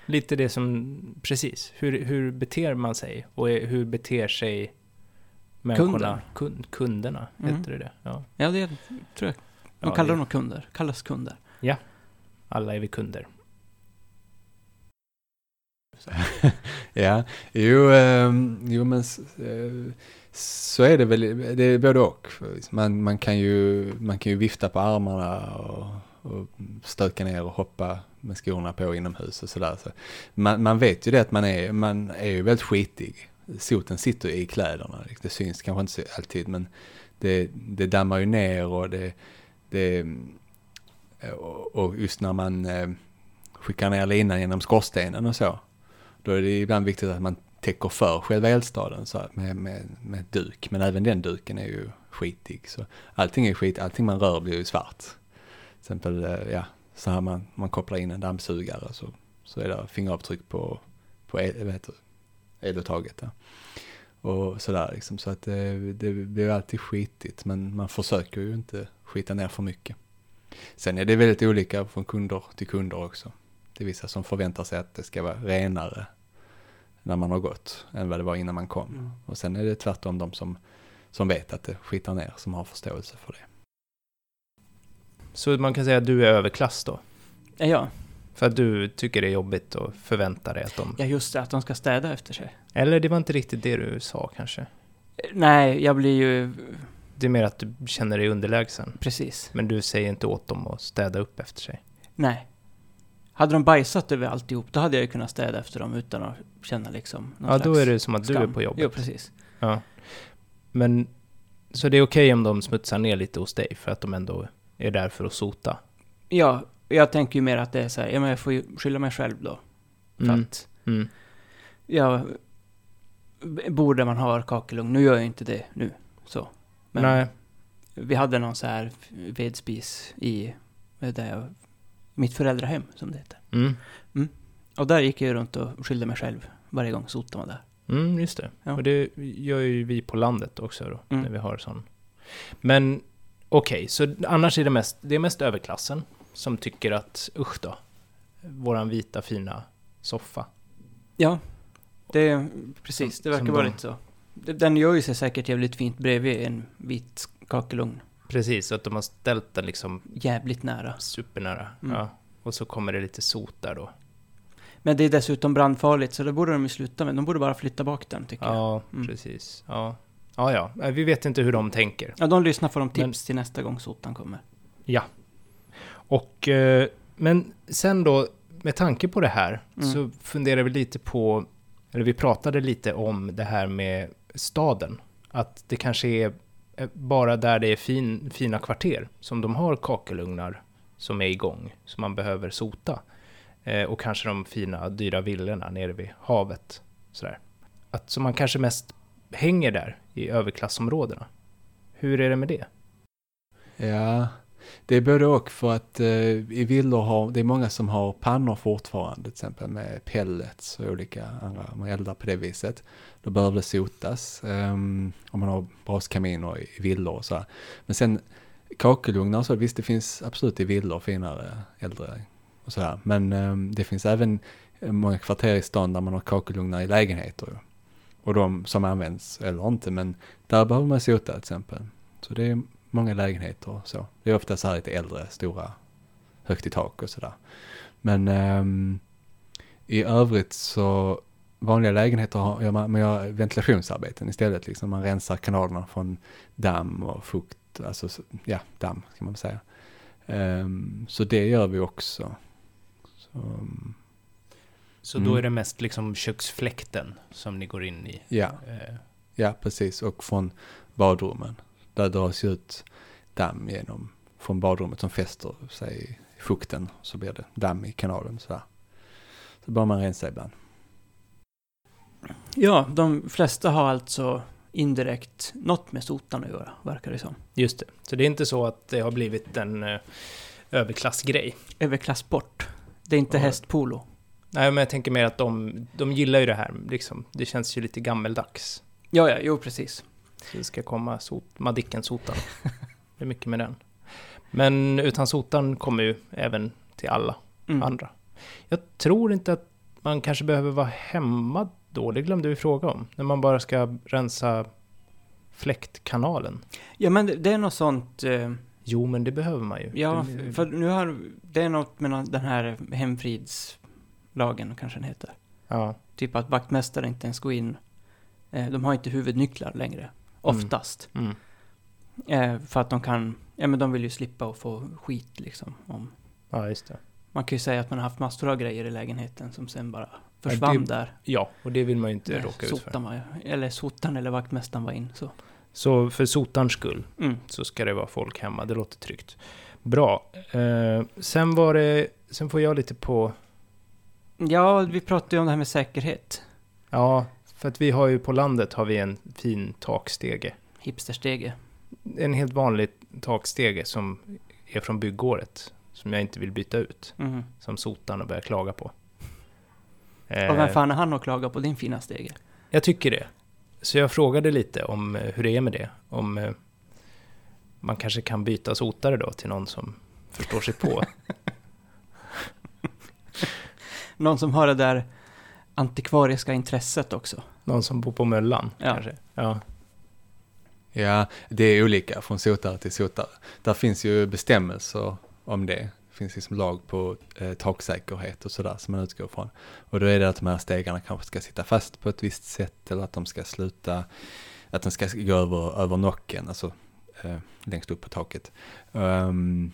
Lite det som, precis, hur, hur beter man sig? Och hur beter sig människorna? Kun, kunderna, Mm. heter det det? Ja. Ja, det tror jag. De Ja, kallar det- dem kunder. Kallas kunder. Alla är vi kunder. [laughs] Ja, jo, ehm, jo men eh, så är det väl, det är både och. Man, man, kan, ju, man kan ju vifta på armarna och, och stöka ner och hoppa med skorna på inomhus och sådär. Så man, man vet ju det att man är, man är ju väldigt skitig. Soten sitter i kläderna, liksom. det syns kanske inte så alltid men det, det dammar ju ner och det, det och och just när man eh, skickar ner linan genom skorstenen och så. Då är det ibland viktigt att man täcker för själva eldstaden så med, med, med duk. Men även den duken är ju skitig. Så allting är skit, allting man rör blir ju svart. Till exempel, eh, ja, så här man, man kopplar in en dammsugare så, så är det fingeravtryck på, på el, eluttaget där. Och sådär liksom. Så att det, det blir alltid skitigt. Men man försöker ju inte skita ner för mycket. Sen är det väldigt olika från kunder till kunder också. Det är vissa som förväntar sig att det ska vara renare när man har gått än vad det var innan man kom. Mm. Och sen är det tvärtom de som, som vet att det skitar ner, som har förståelse för det. Så man kan säga att du är överklass då? Ja, ja. För att du tycker det är jobbigt och förväntar dig att de... ja, just det, att de ska städa efter sig. Eller det var inte riktigt det du sa kanske? Eh, Nej, jag blir ju... Det är mer att du känner dig underlägsen. Precis. Men du säger inte åt dem att städa upp efter sig. Nej. Hade de bajsat över alltihop, då hade jag ju kunnat städa efter dem utan att känna liksom någon Ja, då är det som att du är skam. på jobbet. Jo, precis. Ja. Men, så det är okej om de smutsar ner lite hos dig för att de ändå är där för att sota? Ja, jag tänker ju mer att det är så här, ja men jag får ju skylla mig själv då. För Mm. att Mm. jag bor där man har kakelugn. Nu gör jag inte det nu, så. Men Nej, vi hade någon så här vedspis i där jag, mitt föräldrahem, som det heter. mm. Och där gick jag ju runt och skyllde mig själv varje gång sotan var där. Mm, just det. Ja. Och det gör ju vi på landet också då, Mm. när vi har sån. Men okej, så annars är det mest, det är mest överklassen som tycker att usch då, våran vita fina soffa. Ja, det, precis. Det verkar vara lite så. Den gör ju sig säkert jävligt fint bredvid en vit kakelugn. Precis, så att de har ställt den liksom Jävligt nära. supernära. Mm. Ja. Och så kommer det lite sot där då. Men det är dessutom brandfarligt, så det borde de ju sluta med. De borde bara flytta bak den, tycker jag. Ja, Mm. precis. Ja. Ja, ja. Nej, Vi vet inte hur de tänker. Ja, de lyssnar får de tips Men- till nästa gång sotan kommer. Ja. Och, eh, men sen då, med tanke på det här, Mm. så funderar vi lite på, eller vi pratade lite om det här med staden. Att det kanske är eh, bara där det är fin, fina kvarter som de har kakelugnar som är igång, som man behöver sota. Eh, och kanske de fina, dyra villorna nere vid havet. Sådär. Att, så man kanske mest hänger där i överklassområdena. Hur är det med det? Ja, det är både och för att eh, i villor har, det är många som har pannor fortfarande, till exempel med pellets och olika andra, man eldar på det viset. Då behöver det sotas, um, om man har braskaminer i, villor och så här. Men sen kakelugnar och så, visst det finns absolut i villor finare, äldre och så här. Men um, det finns även många kvarter i stan där man har kakelugnar i lägenheter. Och de som används, eller inte, men där behöver man sota till exempel. Så det är många lägenheter och så. Det är ofta så här lite äldre, stora, högt i tak och sådär. Men um, i övrigt så, vanliga lägenheter har, gör man, man gör ventilationsarbeten istället. Liksom man rensar kanalerna från damm och fukt, alltså ja, damm kan man säga. Um, så det gör vi också. Så, så Mm. då är det mest liksom köksfläkten som ni går in i? ja, Eh, ja, precis. Och från badrummen. Där dras ju ut damm genom, från badrummet som fäster sig i fukten. Så blir det damm i kanalen sådär. Så bör man rensa ibland. Ja, de flesta har alltså indirekt något med sotan att göra, verkar det som. Just det. Så det är inte så att det har blivit en eh, överklassgrej? Överklassport. Det är inte Ja. hästpolo. Nej, men jag tänker mer att de, de gillar ju det här, liksom. Det känns ju lite gammeldags. Ja, ja, jo precis. Så det ska komma sot, Madicken-sotan. [laughs] Det är mycket med den. Men utan sotan kommer ju även till alla Mm. andra. Jag tror inte att man kanske behöver vara hemma då, det glömde vi fråga om. När man bara ska rensa fläktkanalen. Ja, men det, det är något sånt... Eh, Jo, men det behöver man ju. ja, Det- för nu har... Det är något med den här hemfridslagen, kanske den heter. Ja, Typ att vaktmästare inte ens går in. Eh, de har inte huvudnycklar längre. Oftast. mm. Eh, för att de kan... Ja, men de vill ju slippa att få skit liksom. Om, ja just det. man kan ju säga att man har haft massor av grejer i lägenheten som sen bara försvann det- där. Ja, och det vill man ju inte när råka ut för. var, eller sotan eller vaktmästaren var in. Så. Så för sotarns skull Mm. så ska det vara folk hemma, det låter tryggt. Bra. Eh, sen var det, sen får jag lite på, Ja, vi pratade ju om det här med säkerhet. ja, för att vi har ju på landet har vi en fin takstege. Hipsterstege. En helt vanlig takstege som är från byggår,et som jag inte vill byta ut, Mm. som sotarna börjar klaga på. Och Eh, vem fan är han att klaga på din fina stege? Jag tycker det. Så jag frågade lite om eh, hur det är med det. Om eh, man kanske kan byta sotare då till någon som förstår sig på. [laughs] Någon som har det där antikvariska intresset också. Någon som bor på Möllan Ja. kanske. Ja. Ja, det är olika från sotare till sotare. Där finns ju bestämmelser om det. Det finns liksom lag på eh, taksäkerhet och sådär som man utgår från. Och då är det att de här stegarna kanske ska sitta fast på ett visst sätt eller att de ska sluta, att de ska gå över, över nocken, alltså eh, längst upp på taket. Um,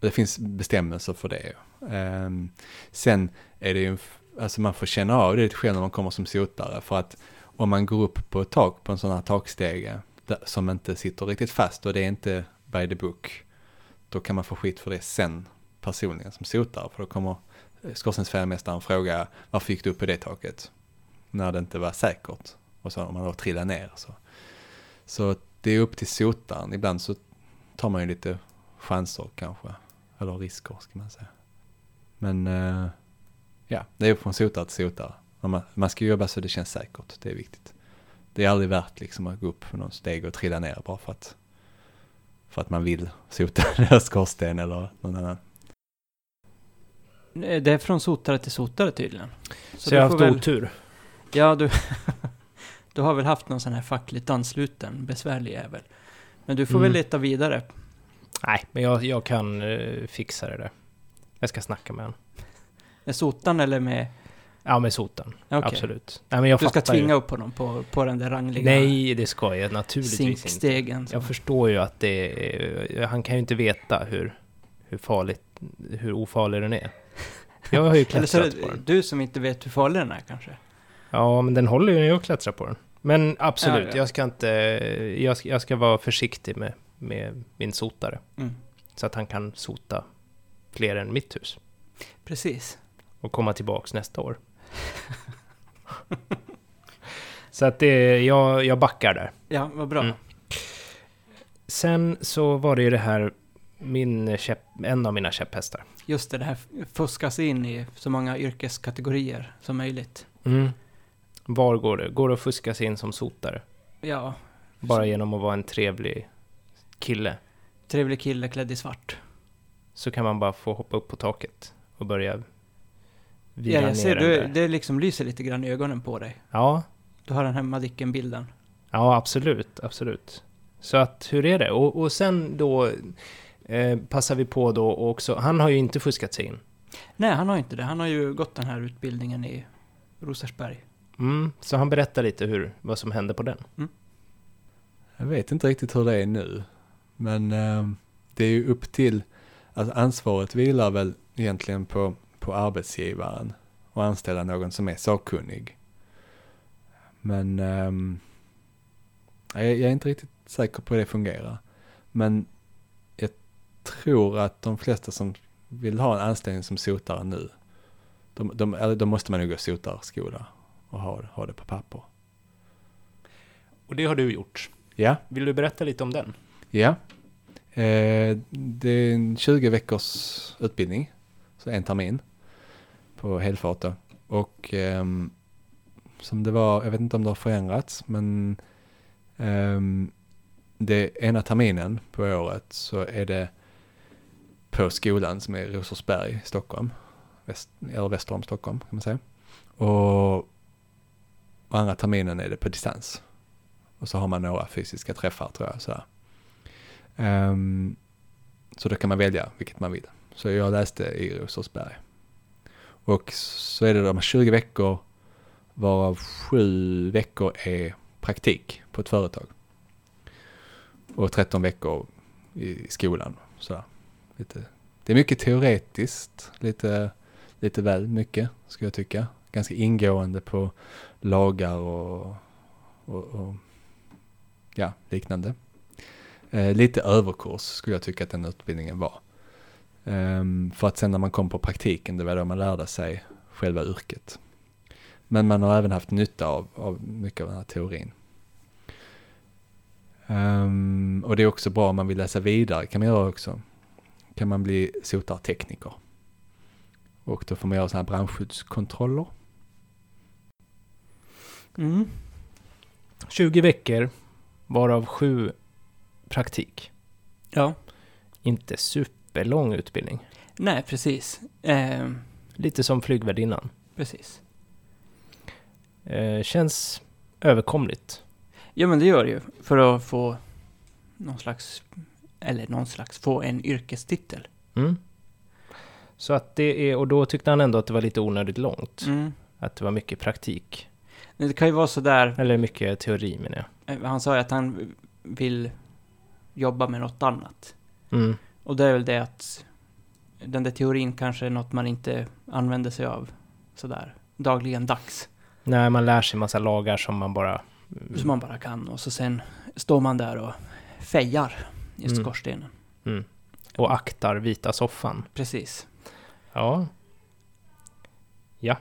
det finns bestämmelser för det. Um, sen är det ju, alltså man får känna av det lite själv när man kommer som sotare för att om man går upp på ett tak på en sån här takstege där- som inte sitter riktigt fast och det är inte by the book, då kan man få skit för det sen personligen som sotare för då kommer eh, skorstensfejarmästaren fråga varför gick du upp på det taket? När det inte var säkert. Och så om man då trillar ner så. Så det är upp till sotaren. Ibland så tar man ju lite chanser kanske. Eller risker ska man säga. Men eh, ja, det är från sotare till sotare. Man, man ska jobba så det känns säkert. Det är viktigt. Det är aldrig värt liksom att gå upp för någon steg och trilla ner bara för att för att man vill sota [laughs] skorsten eller någon annan. Eh, Det är från sotare till sotare tydligen. Så, du jag har haft väl- otur. Ja, du, [laughs] du har väl haft någon sån här fackligt ansluten besvärlig jävel. Men du får Mm. väl leta vidare. Nej, men jag, jag kan eh, fixa det där. Jag ska snacka med honom. Med sotan eller med... Ja, med sotan. Okej. Absolut. Nej, men jag Du ska fattar ju. tvinga upp honom på, på den där rangliga Nej, det ska jag naturligtvis inte. som- Jag förstår ju att det är, Han kan ju inte veta hur, hur farligt, hur ofarlig den är. Jag har ju [laughs] Eller så klättrat på den. du som inte vet hur farlig den är kanske. Ja, men den håller ju när jag klättrar på den. Men absolut, Ja, ja. jag ska inte... Jag ska, jag ska vara försiktig med, med min sotare. Mm. Så att han kan sota fler än mitt hus. Precis. Och komma tillbaks nästa år. [laughs] så att det, jag, jag backar där. Ja, vad bra. Mm. Sen så var det ju det här, min käpp, en av mina käpphästar. Just det, det här fuskas in i så många yrkeskategorier som möjligt. Var går det? Går det att fuska sig in som sotare? Ja, Bara genom att vara en trevlig kille. trevlig kille klädd i svart. Så kan man bara få hoppa upp på taket och börja Ja, vila ner jag ser, du, där. det liksom lyser lite grann i ögonen på dig. Ja, Du har den här Madicken-bilden. ja absolut, absolut. Så att, hur är det? Och, och sen då eh, passar vi på då också, han har ju inte fuskat sig in. Nej, han har inte det. Han har ju gått den här utbildningen i Rosersberg. Mm, så han berättar lite hur, vad som hände på den. Jag vet inte riktigt hur det är nu. Men eh, det är ju upp till, alltså ansvaret vilar väl egentligen på, på arbetsgivaren och anställa någon som är sakkunnig. Men ehm, jag, jag är inte riktigt säker på hur det fungerar. Men jag tror att de flesta som vill ha en anställning som sotare nu, de, de, då måste man nog gå sotarskola och ha, ha det på papper. Och det har du gjort. Ja, Vill du berätta lite om den? Ja. Eh, det är en 20 veckors utbildning, så en termin på helfart då. Och ehm, som det var, jag vet inte om det har förändrats, men ehm, det ena terminen på året så är det på skolan som är Rosersberg i Stockholm, väst, eller väster om Stockholm kan man säga. Och, och andra terminen är det på distans. Och så har man några fysiska träffar tror jag. Sådär. Um, så då kan man välja vilket man vill. Så jag läste i Rosersberg. Och så är det de här 20 veckor varav 7 veckor är praktik på ett företag. Och 13 veckor i skolan. Så Lite, det är mycket teoretiskt, lite, lite väl mycket skulle jag tycka. Ganska ingående på lagar och, och, och ja, liknande. Eh, lite överkurs skulle jag tycka att den utbildningen var. Um, för att sen när man kom på praktiken, det var då man lärde sig själva yrket. Men man har även haft nytta av, av mycket av den här teorin. Um, och det är också bra om man vill läsa vidare, kan man göra också. Kan man bli sotartekniker. Och då får man göra sådana här brandskyddskontroller. Mm. 20 veckor, varav sju praktik. Ja. Inte superlång utbildning. Nej, precis. Eh, Lite som flygvärdinnan. precis. Eh, känns överkomligt. Ja, men det gör det ju. För att få någon slags eller någon slags, få en yrkestitel. Mm. Så att det är, och då tyckte han ändå att det var lite onödigt långt. Mm. Att det var mycket praktik. Det kan ju vara sådär, Eller mycket teori menar jag. eh, han sa ju att han vill jobba med något annat. Mm. Och det är väl det att den där teorin kanske är något man inte använder sig av sådär dagligen dags. Nej, man lär sig massa lagar som man bara... Som man bara kan och så sen står man där och fejar i Mm. skorstenen. Mm. Och aktar vita soffan. Precis. Ja. Ja.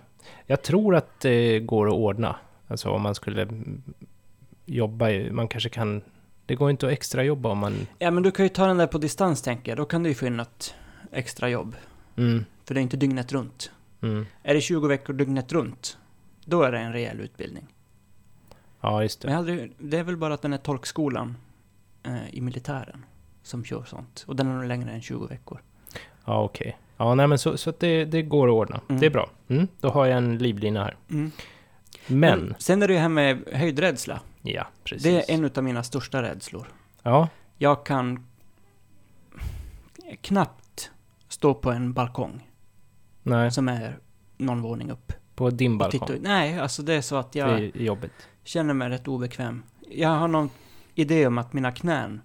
Jag tror att det går att ordna. Alltså om man skulle mm, jobba, man kanske kan... Det går inte att extra jobba om man... Ja men du kan ju ta den där på distans tänker jag, då kan du ju få in något extra jobb. Mm, För det är inte dygnet runt. mm. Är det 20 veckor dygnet runt, då är det en rejäl utbildning. Ja, just Men jag det. det är väl bara att den är tolkskolan eh, i militären som kör sånt. Och den är nog längre än 20 veckor. Ja, okej. Ja, nej men så, så det, det går att ordna. Mm. Det är bra. Mm, då har jag en livlina här. Men... Sen är det ju här med höjdrädsla. Ja, precis. Det är en av mina största rädslor. Ja, Jag kan knappt stå på en balkong nej. som är någon våning upp. På din titta balkong. ut. Nej, alltså det är så att jag Det är jobbigt. känner mig rätt obekväm. Jag har någon idé om att mina knän,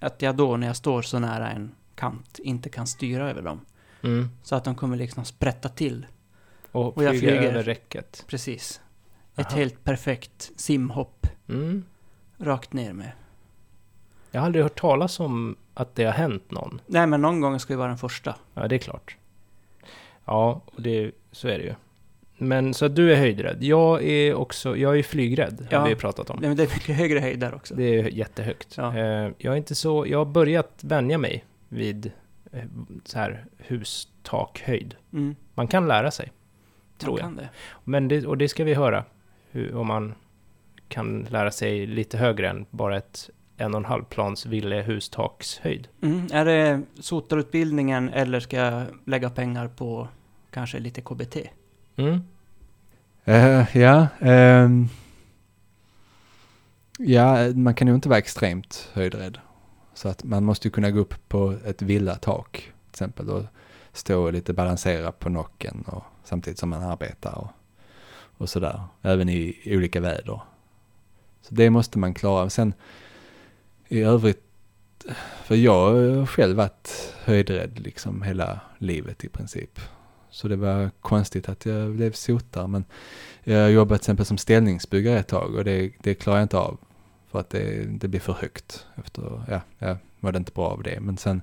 att jag då när jag står så nära en kant inte kan styra över dem. Mm. Så att de kommer liksom sprätta till. Och, Och jag flyger. över räcket. Precis. Ett Aha. helt perfekt simhopp Mm. rakt ner med. Jag har aldrig hört talas om att det har hänt någon. Nej, men någon gång ska ju vara den första. Ja, det är klart. Ja, och det, så är det ju. Men så att du är höjdrädd. Jag är också, jag är flygrädd, Ja. har vi pratat om. Nej, men det är mycket högre höjd där också. Det är jättehögt. Ja. Eh, Jag är inte så, jag har börjat vänja mig vid eh, så här hustakhöjd. Mm. Man kan lära sig, tror jag. det. Men det, och det ska vi höra, hur, om man kan lära sig lite högre än bara ett en och en halv plans ville hustakshöjd. Mm. Är det sotarutbildningen eller ska jag lägga pengar på kanske lite KBT? Mm. Eh, ja, ehm, ja, man kan ju inte vara extremt höjdrädd. Så att man måste ju kunna gå upp på ett villatak till exempel och stå och lite balansera på nocken och samtidigt som man arbetar och, och sådär. Även i, i olika väder. Så det måste man klara. Sen i övrigt, för jag har själv varit höjdrädd liksom hela livet i princip. Så det var konstigt att jag blev sotare men jag jobbade till exempel som ställningsbyggare ett tag och det, det klarar jag inte av. För att det, det blir för högt. Efter, ja, jag mådde inte bra av det. Men sen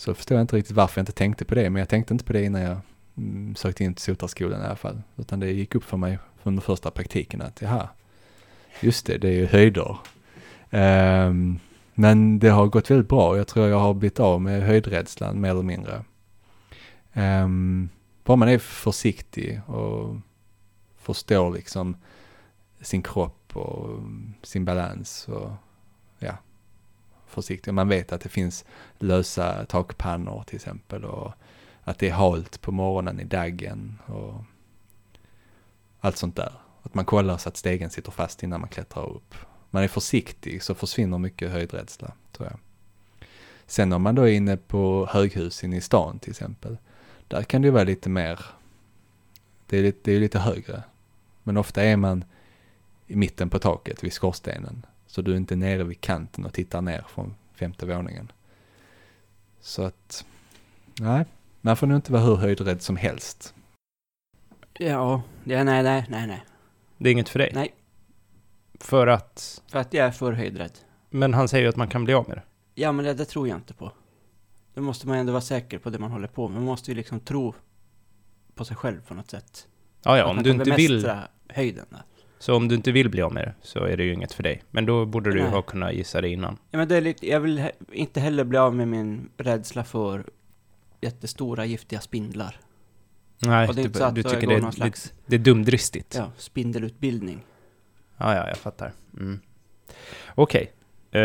så förstår jag inte riktigt varför jag inte tänkte på det. Men jag tänkte inte på det innan jag mm, sökte in till sotarskolan i alla fall. Utan det gick upp för mig från den första praktiken att jaha, just det, det är ju höjder. Um, ehm, men det har gått väldigt bra. Jag tror jag har blivit av med höjdrädslan mer eller mindre. Um, bara man är försiktig och förstår liksom sin kropp och sin balans och försiktig. Man vet att det finns lösa takpannor till exempel och att det är halt på morgonen i daggen och allt sånt där. Att man kollar så att stegen sitter fast innan man klättrar upp. Man är försiktig så försvinner mycket höjdrädsla tror jag. Sen om man då är inne på höghus inne i stan till exempel. Där kan det ju vara lite mer, det är lite, det är lite högre. Men ofta är man i mitten på taket vid skorstenen. Så du är inte nere vid kanten och tittar ner från femte våningen. Så att, nej, man får nog inte vara hur höjdrädd som helst. Ja, ja nej, nej, nej, nej. Det är inget för dig? Nej. För att... För att jag är för höjdrädd. Men han säger ju att man kan bli av med det. Ja, men det, det tror jag inte på. Då måste man ändå vara säker på det man håller på med. Man måste ju liksom tro på sig själv på något sätt. Ja, ja, om du inte vill... höjden där. Så om du inte vill bli av med det så är det ju inget för dig. Men då borde du ju ha kunnat gissa det innan. Ja, men det är lite, jag vill he inte heller bli av med min rädsla för jättestora giftiga spindlar. Nej, är du, du tycker det, någon det, slags det är dumdristigt. ja, spindelutbildning. Ja, ja, jag fattar. Mm. Okej. Eh,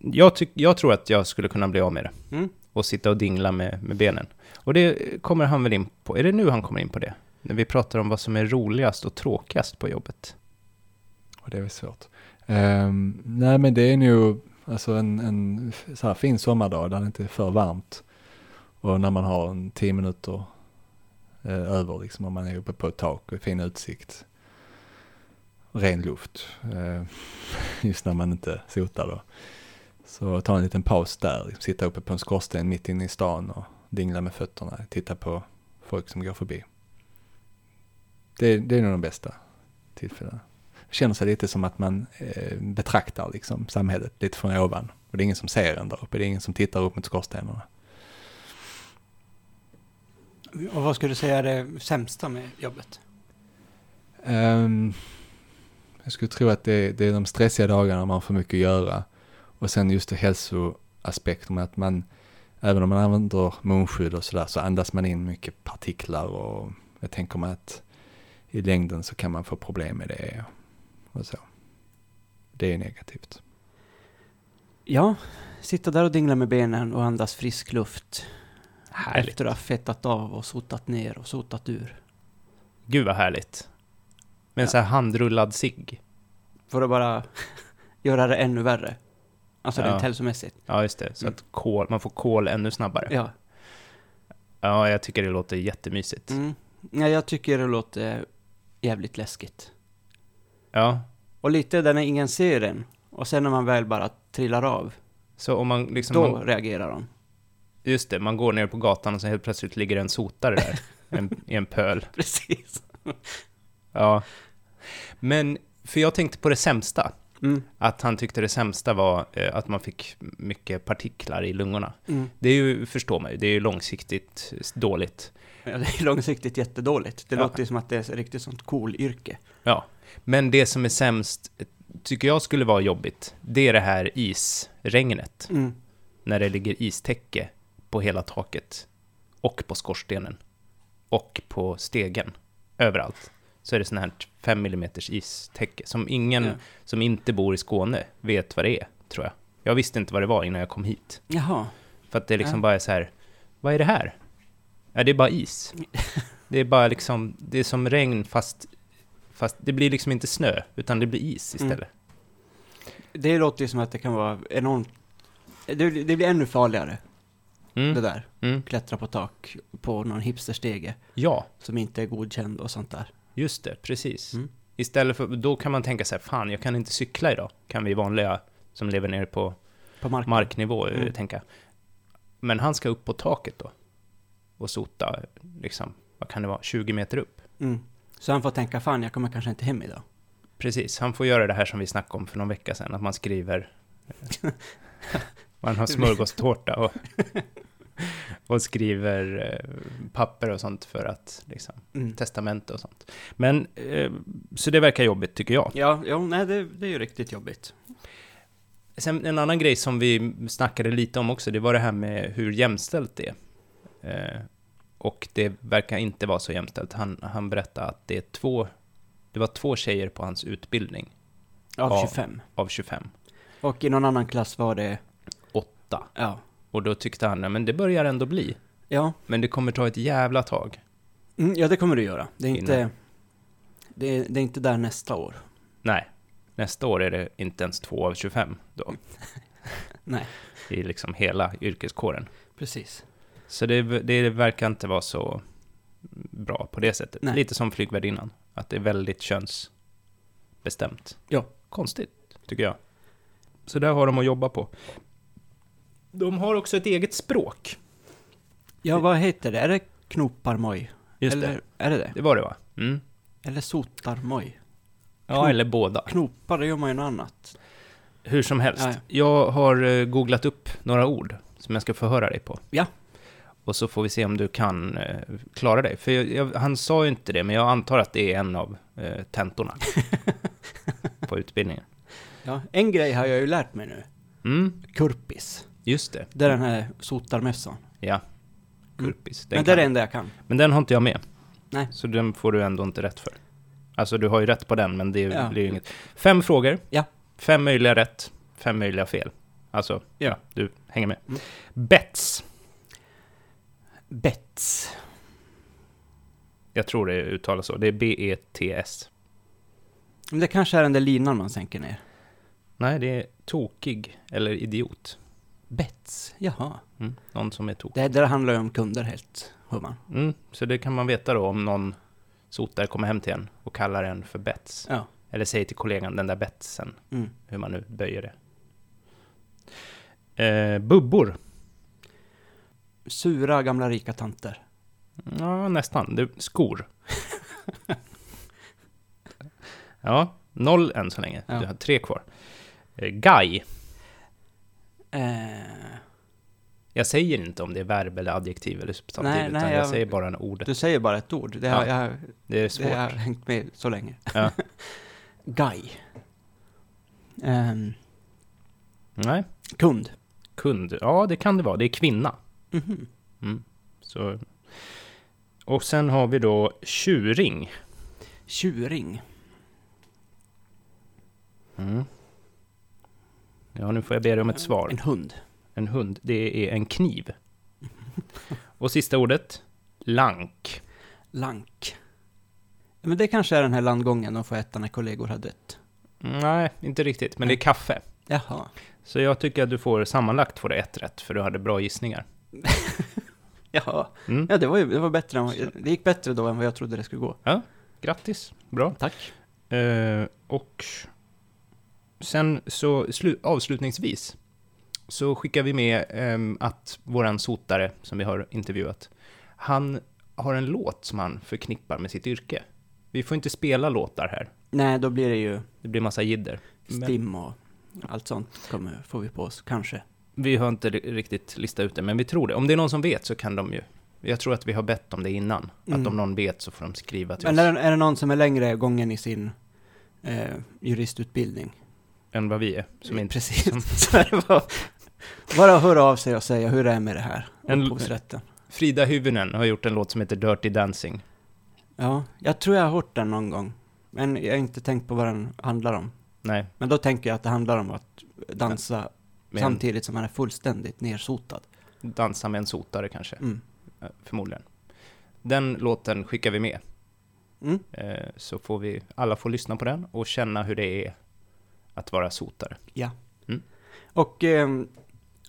jag, jag tror att jag skulle kunna bli av med det. Mm. Och sitta och dingla med, med benen. Och det kommer han väl in på. Är det nu han kommer in på det? När vi pratar om vad som är roligast och tråkigast på jobbet. Och det är väl svårt. Um, nej men det är nog, Alltså en, en så här fin sommardag där det inte är för varmt. Och när man har en tio minuter eh, över liksom om man är uppe på ett tak och fin utsikt. Ren luft. Eh, [laughs] just när man inte sotar då. Så ta en liten paus där, liksom, sitta uppe på en skorsten mitt inne i stan och dingla med fötterna, titta på folk som går förbi. Det, det är nog de bästa tillfällena. Känner sig lite som att man eh, betraktar liksom samhället lite från ovan. Och det är ingen som ser en där uppe, det är ingen som tittar upp mot skorstenarna. Och vad skulle du säga är det sämsta med jobbet? Um, jag skulle tro att det, det är de stressiga dagarna man har för mycket att göra. Och sen just det hälsoaspekten med att man, även om man använder munskydd och sådär, så andas man in mycket partiklar och jag tänker mig att i längden så kan man få problem med det och så. Det är negativt. Ja, sitta där och dingla med benen och andas frisk luft. Härligt. Efter att ha fettat av och sotat ner och sotat ur. Gud vad härligt. Med en Ja. så här handrullad cigg. För att bara [laughs] göra det ännu värre. Alltså Ja. rent hälsomässigt. Ja, just det. Så Mm. att kol, man får kol ännu snabbare. Ja. Ja. jag tycker det låter jättemysigt. Mm. Ja, jag tycker det låter jävligt läskigt. Ja, Och lite där när ingen ser en. Och sen när man väl bara trillar av. så om man liksom... Då Man, reagerar de. just det, man går ner på gatan och så helt plötsligt ligger en sotare där. [laughs] en, I en pöl. Precis. Ja. Men, för jag tänkte på det sämsta. Mm. Att han tyckte det sämsta var eh, att man fick mycket partiklar i lungorna. Mm. Det är ju, förstår man ju, det är ju långsiktigt dåligt. Ja, det är långsiktigt jättedåligt. Det Ja. låter ju som att det är ett riktigt sånt cool yrke. Ja, men det som är sämst, tycker jag skulle vara jobbigt, det är det här isregnet. Mm. När det ligger istäcke på hela taket. Och på skorstenen. Och på stegen. Överallt. Så är det sån här 5 mm istäcke. Som ingen Ja. som inte bor i Skåne vet vad det är, tror jag. Jag visste inte vad det var innan jag kom hit. Jaha. För att det liksom Ja. bara är så här, vad är det här? Ja, det är bara is. [laughs] Det är bara liksom, det är som regn fast, fast det blir liksom inte snö, utan det blir is Mm. istället. Det låter ju som att det kan vara enormt... Det, det blir ännu farligare, Mm. det där. Mm. Klättra på tak på någon hipsterstege Ja, som inte är godkänd och sånt där. just det, precis. Mm. Istället för, då kan man tänka sig, fan, jag kan inte cykla idag. Kan vi vanliga som lever nere på På marken. marknivå eh, Mm. tänka. Men han ska upp på taket då. Och sota, liksom, vad kan det vara, 20 meter upp. Mm. Så han får tänka, fan jag kommer kanske inte hem idag. Precis, han får göra det här som vi snackade om för någon vecka sedan, att man skriver... [laughs] man har smörgåstårta och, [laughs] och skriver eh, papper och sånt för att, liksom, Mm. testamente och sånt. Men, eh, så det verkar jobbigt tycker jag. Ja, ja nej det, det är ju riktigt jobbigt. Sen en annan grej som vi snackade lite om också, det var det här med hur jämställt det är. Och det verkar inte vara så jämställt. Han, han berättade att det är två, det var två tjejer på hans utbildning Av Ja. 25. av 25. Och i någon annan klass var det, Åtta. ja. Och då tyckte han, "Nej, men det börjar ändå bli. Ja, Men det kommer ta ett jävla tag. mm, ja det kommer du göra. Det är inte, det är, det är inte där nästa år. Nej, nästa år är det inte ens två av 25 då. [laughs] Nej. I liksom hela yrkeskåren. Precis. Så det, det verkar inte vara så bra på det sättet. Nej. Lite som flygvärdinnan. Att det är väldigt könsbestämt. Ja. Konstigt, tycker jag. Så där har de att jobba på. De har också ett eget språk. Ja, vad heter det? Är det knoparmoj? Just eller, det. Är det det? Det var det va? Mm. Eller sotarmoj? Ja, Knop- eller båda. Knopar, det gör man ju något annat. Hur som helst. Ja. Jag har eh, googlat upp några ord som jag ska förhöra dig på. Ja. Och så får vi se om du kan eh, klara dig. För jag, jag, han sa ju inte det, men jag antar att det är en av eh, tentorna [laughs] på utbildningen. Ja, en grej har jag ju lärt mig nu. Mm, Kurpis. just det. Det är den här sotarmössan. Ja. Kurpis. Den Men det är det enda jag kan. men den har inte jag med. Nej. Så den får du ändå inte rätt för. Alltså, du har ju rätt på den, men det Ja. blir ju inget. Fem frågor. Ja. Fem möjliga rätt. Fem möjliga fel. Alltså, Ja. ja, du hänger med. Mm. Bets. Bets. Jag tror det uttalas så. Det är B-E-T-S. Det kanske är den där linan man sänker ner. Nej, det är tokig eller idiot. Bets, jaha. Mm. Någon som är tokig. Det, det handlar ju om kunder helt, hör man. Mm. Så det kan man veta då om någon sotare kommer hem till en och kallar en för bets. Ja. Eller säger till kollegan den där betsen, Mm. hur man nu böjer det. Eh, bubbor. Sura gamla rika tanter. Ja, nästan. Det, skor. [laughs] ja, noll än så länge. Ja. Du har tre kvar. Eh, guy. Eh, Jag säger inte om det är verb eller adjektiv eller substantiv, Nej, utan nej, jag, jag- säger bara en ord. du säger bara ett ord. Det har, Ja, jag, Det är svårt. det har hängt med så länge. Ja. [laughs] Guy. Ehm, Nej, kund. kund. Ja, det kan det vara. Det är kvinna. Mhm. Mm. Så. Och sen har vi då tjuring. Tjuring. Mm. Ja, nu får jag be dig om ett svar. En hund. En hund, det är en kniv. [laughs] Och sista ordet, lank. Lank. Men det kanske är den här landgången de får äta när kollegor har dött. Nej, inte riktigt, men det är kaffe. Jaha. Så jag tycker att du får sammanlagt får du ett rätt, för du hade bra gissningar. [laughs] Jaha. Mm. Ja, det var ju det var bättre än, Det gick bättre då än vad jag trodde det skulle gå. Grattis, bra. Tack. Eh, och sen så slu- avslutningsvis så skickar vi med ehm, att våran sotare som vi har intervjuat, han har en låt som han förknippar med sitt yrke. Vi får inte spela låtar här. Nej, då blir det ju Det blir massa jidder. Stim och allt sånt kommer, får vi på oss, kanske. Vi har inte ri- riktigt listat ut det, men vi tror det. Om det är någon som vet så kan de ju. Jag tror att vi har bett om det innan. Mm. Att om någon vet så får de skriva till Men oss. är det, är det någon som är längre gången i sin eh, juristutbildning? Än vad vi är. Som inte, Precis. som- [laughs] bara, höra av sig och säga hur det är med det här. En- Upphovsrätten. Frida Hyvönen har gjort en låt som heter Dirty Dancing. Ja, jag tror jag har hört den någon gång. Men jag har inte tänkt på vad den handlar om. Nej, Men då tänker jag att det handlar om att dansa med samtidigt som man är fullständigt nersotad. dansa med en sotare kanske. Mm. Eh, Förmodligen. Den låten skickar vi med. Mm. Eh, Så får vi, alla får lyssna på den och känna hur det är att vara sotare. Och ehm,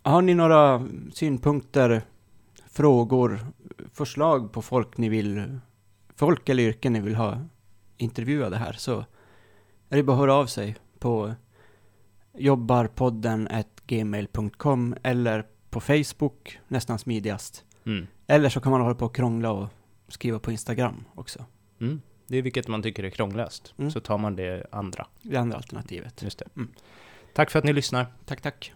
har ni några synpunkter, frågor, förslag på folk ni vill, folk eller yrken ni vill ha intervjuade här så är det bara att höra av sig på jobbarpodden gmail.com eller på Facebook, nästan smidigast. Mm. Eller så kan man hålla på och krångla och skriva på Instagram också. Mm. Det är vilket man tycker är krångligast, mm. så tar man det andra. Det andra alternativet. Just det. Mm. Tack för att ni lyssnar. Tack, tack.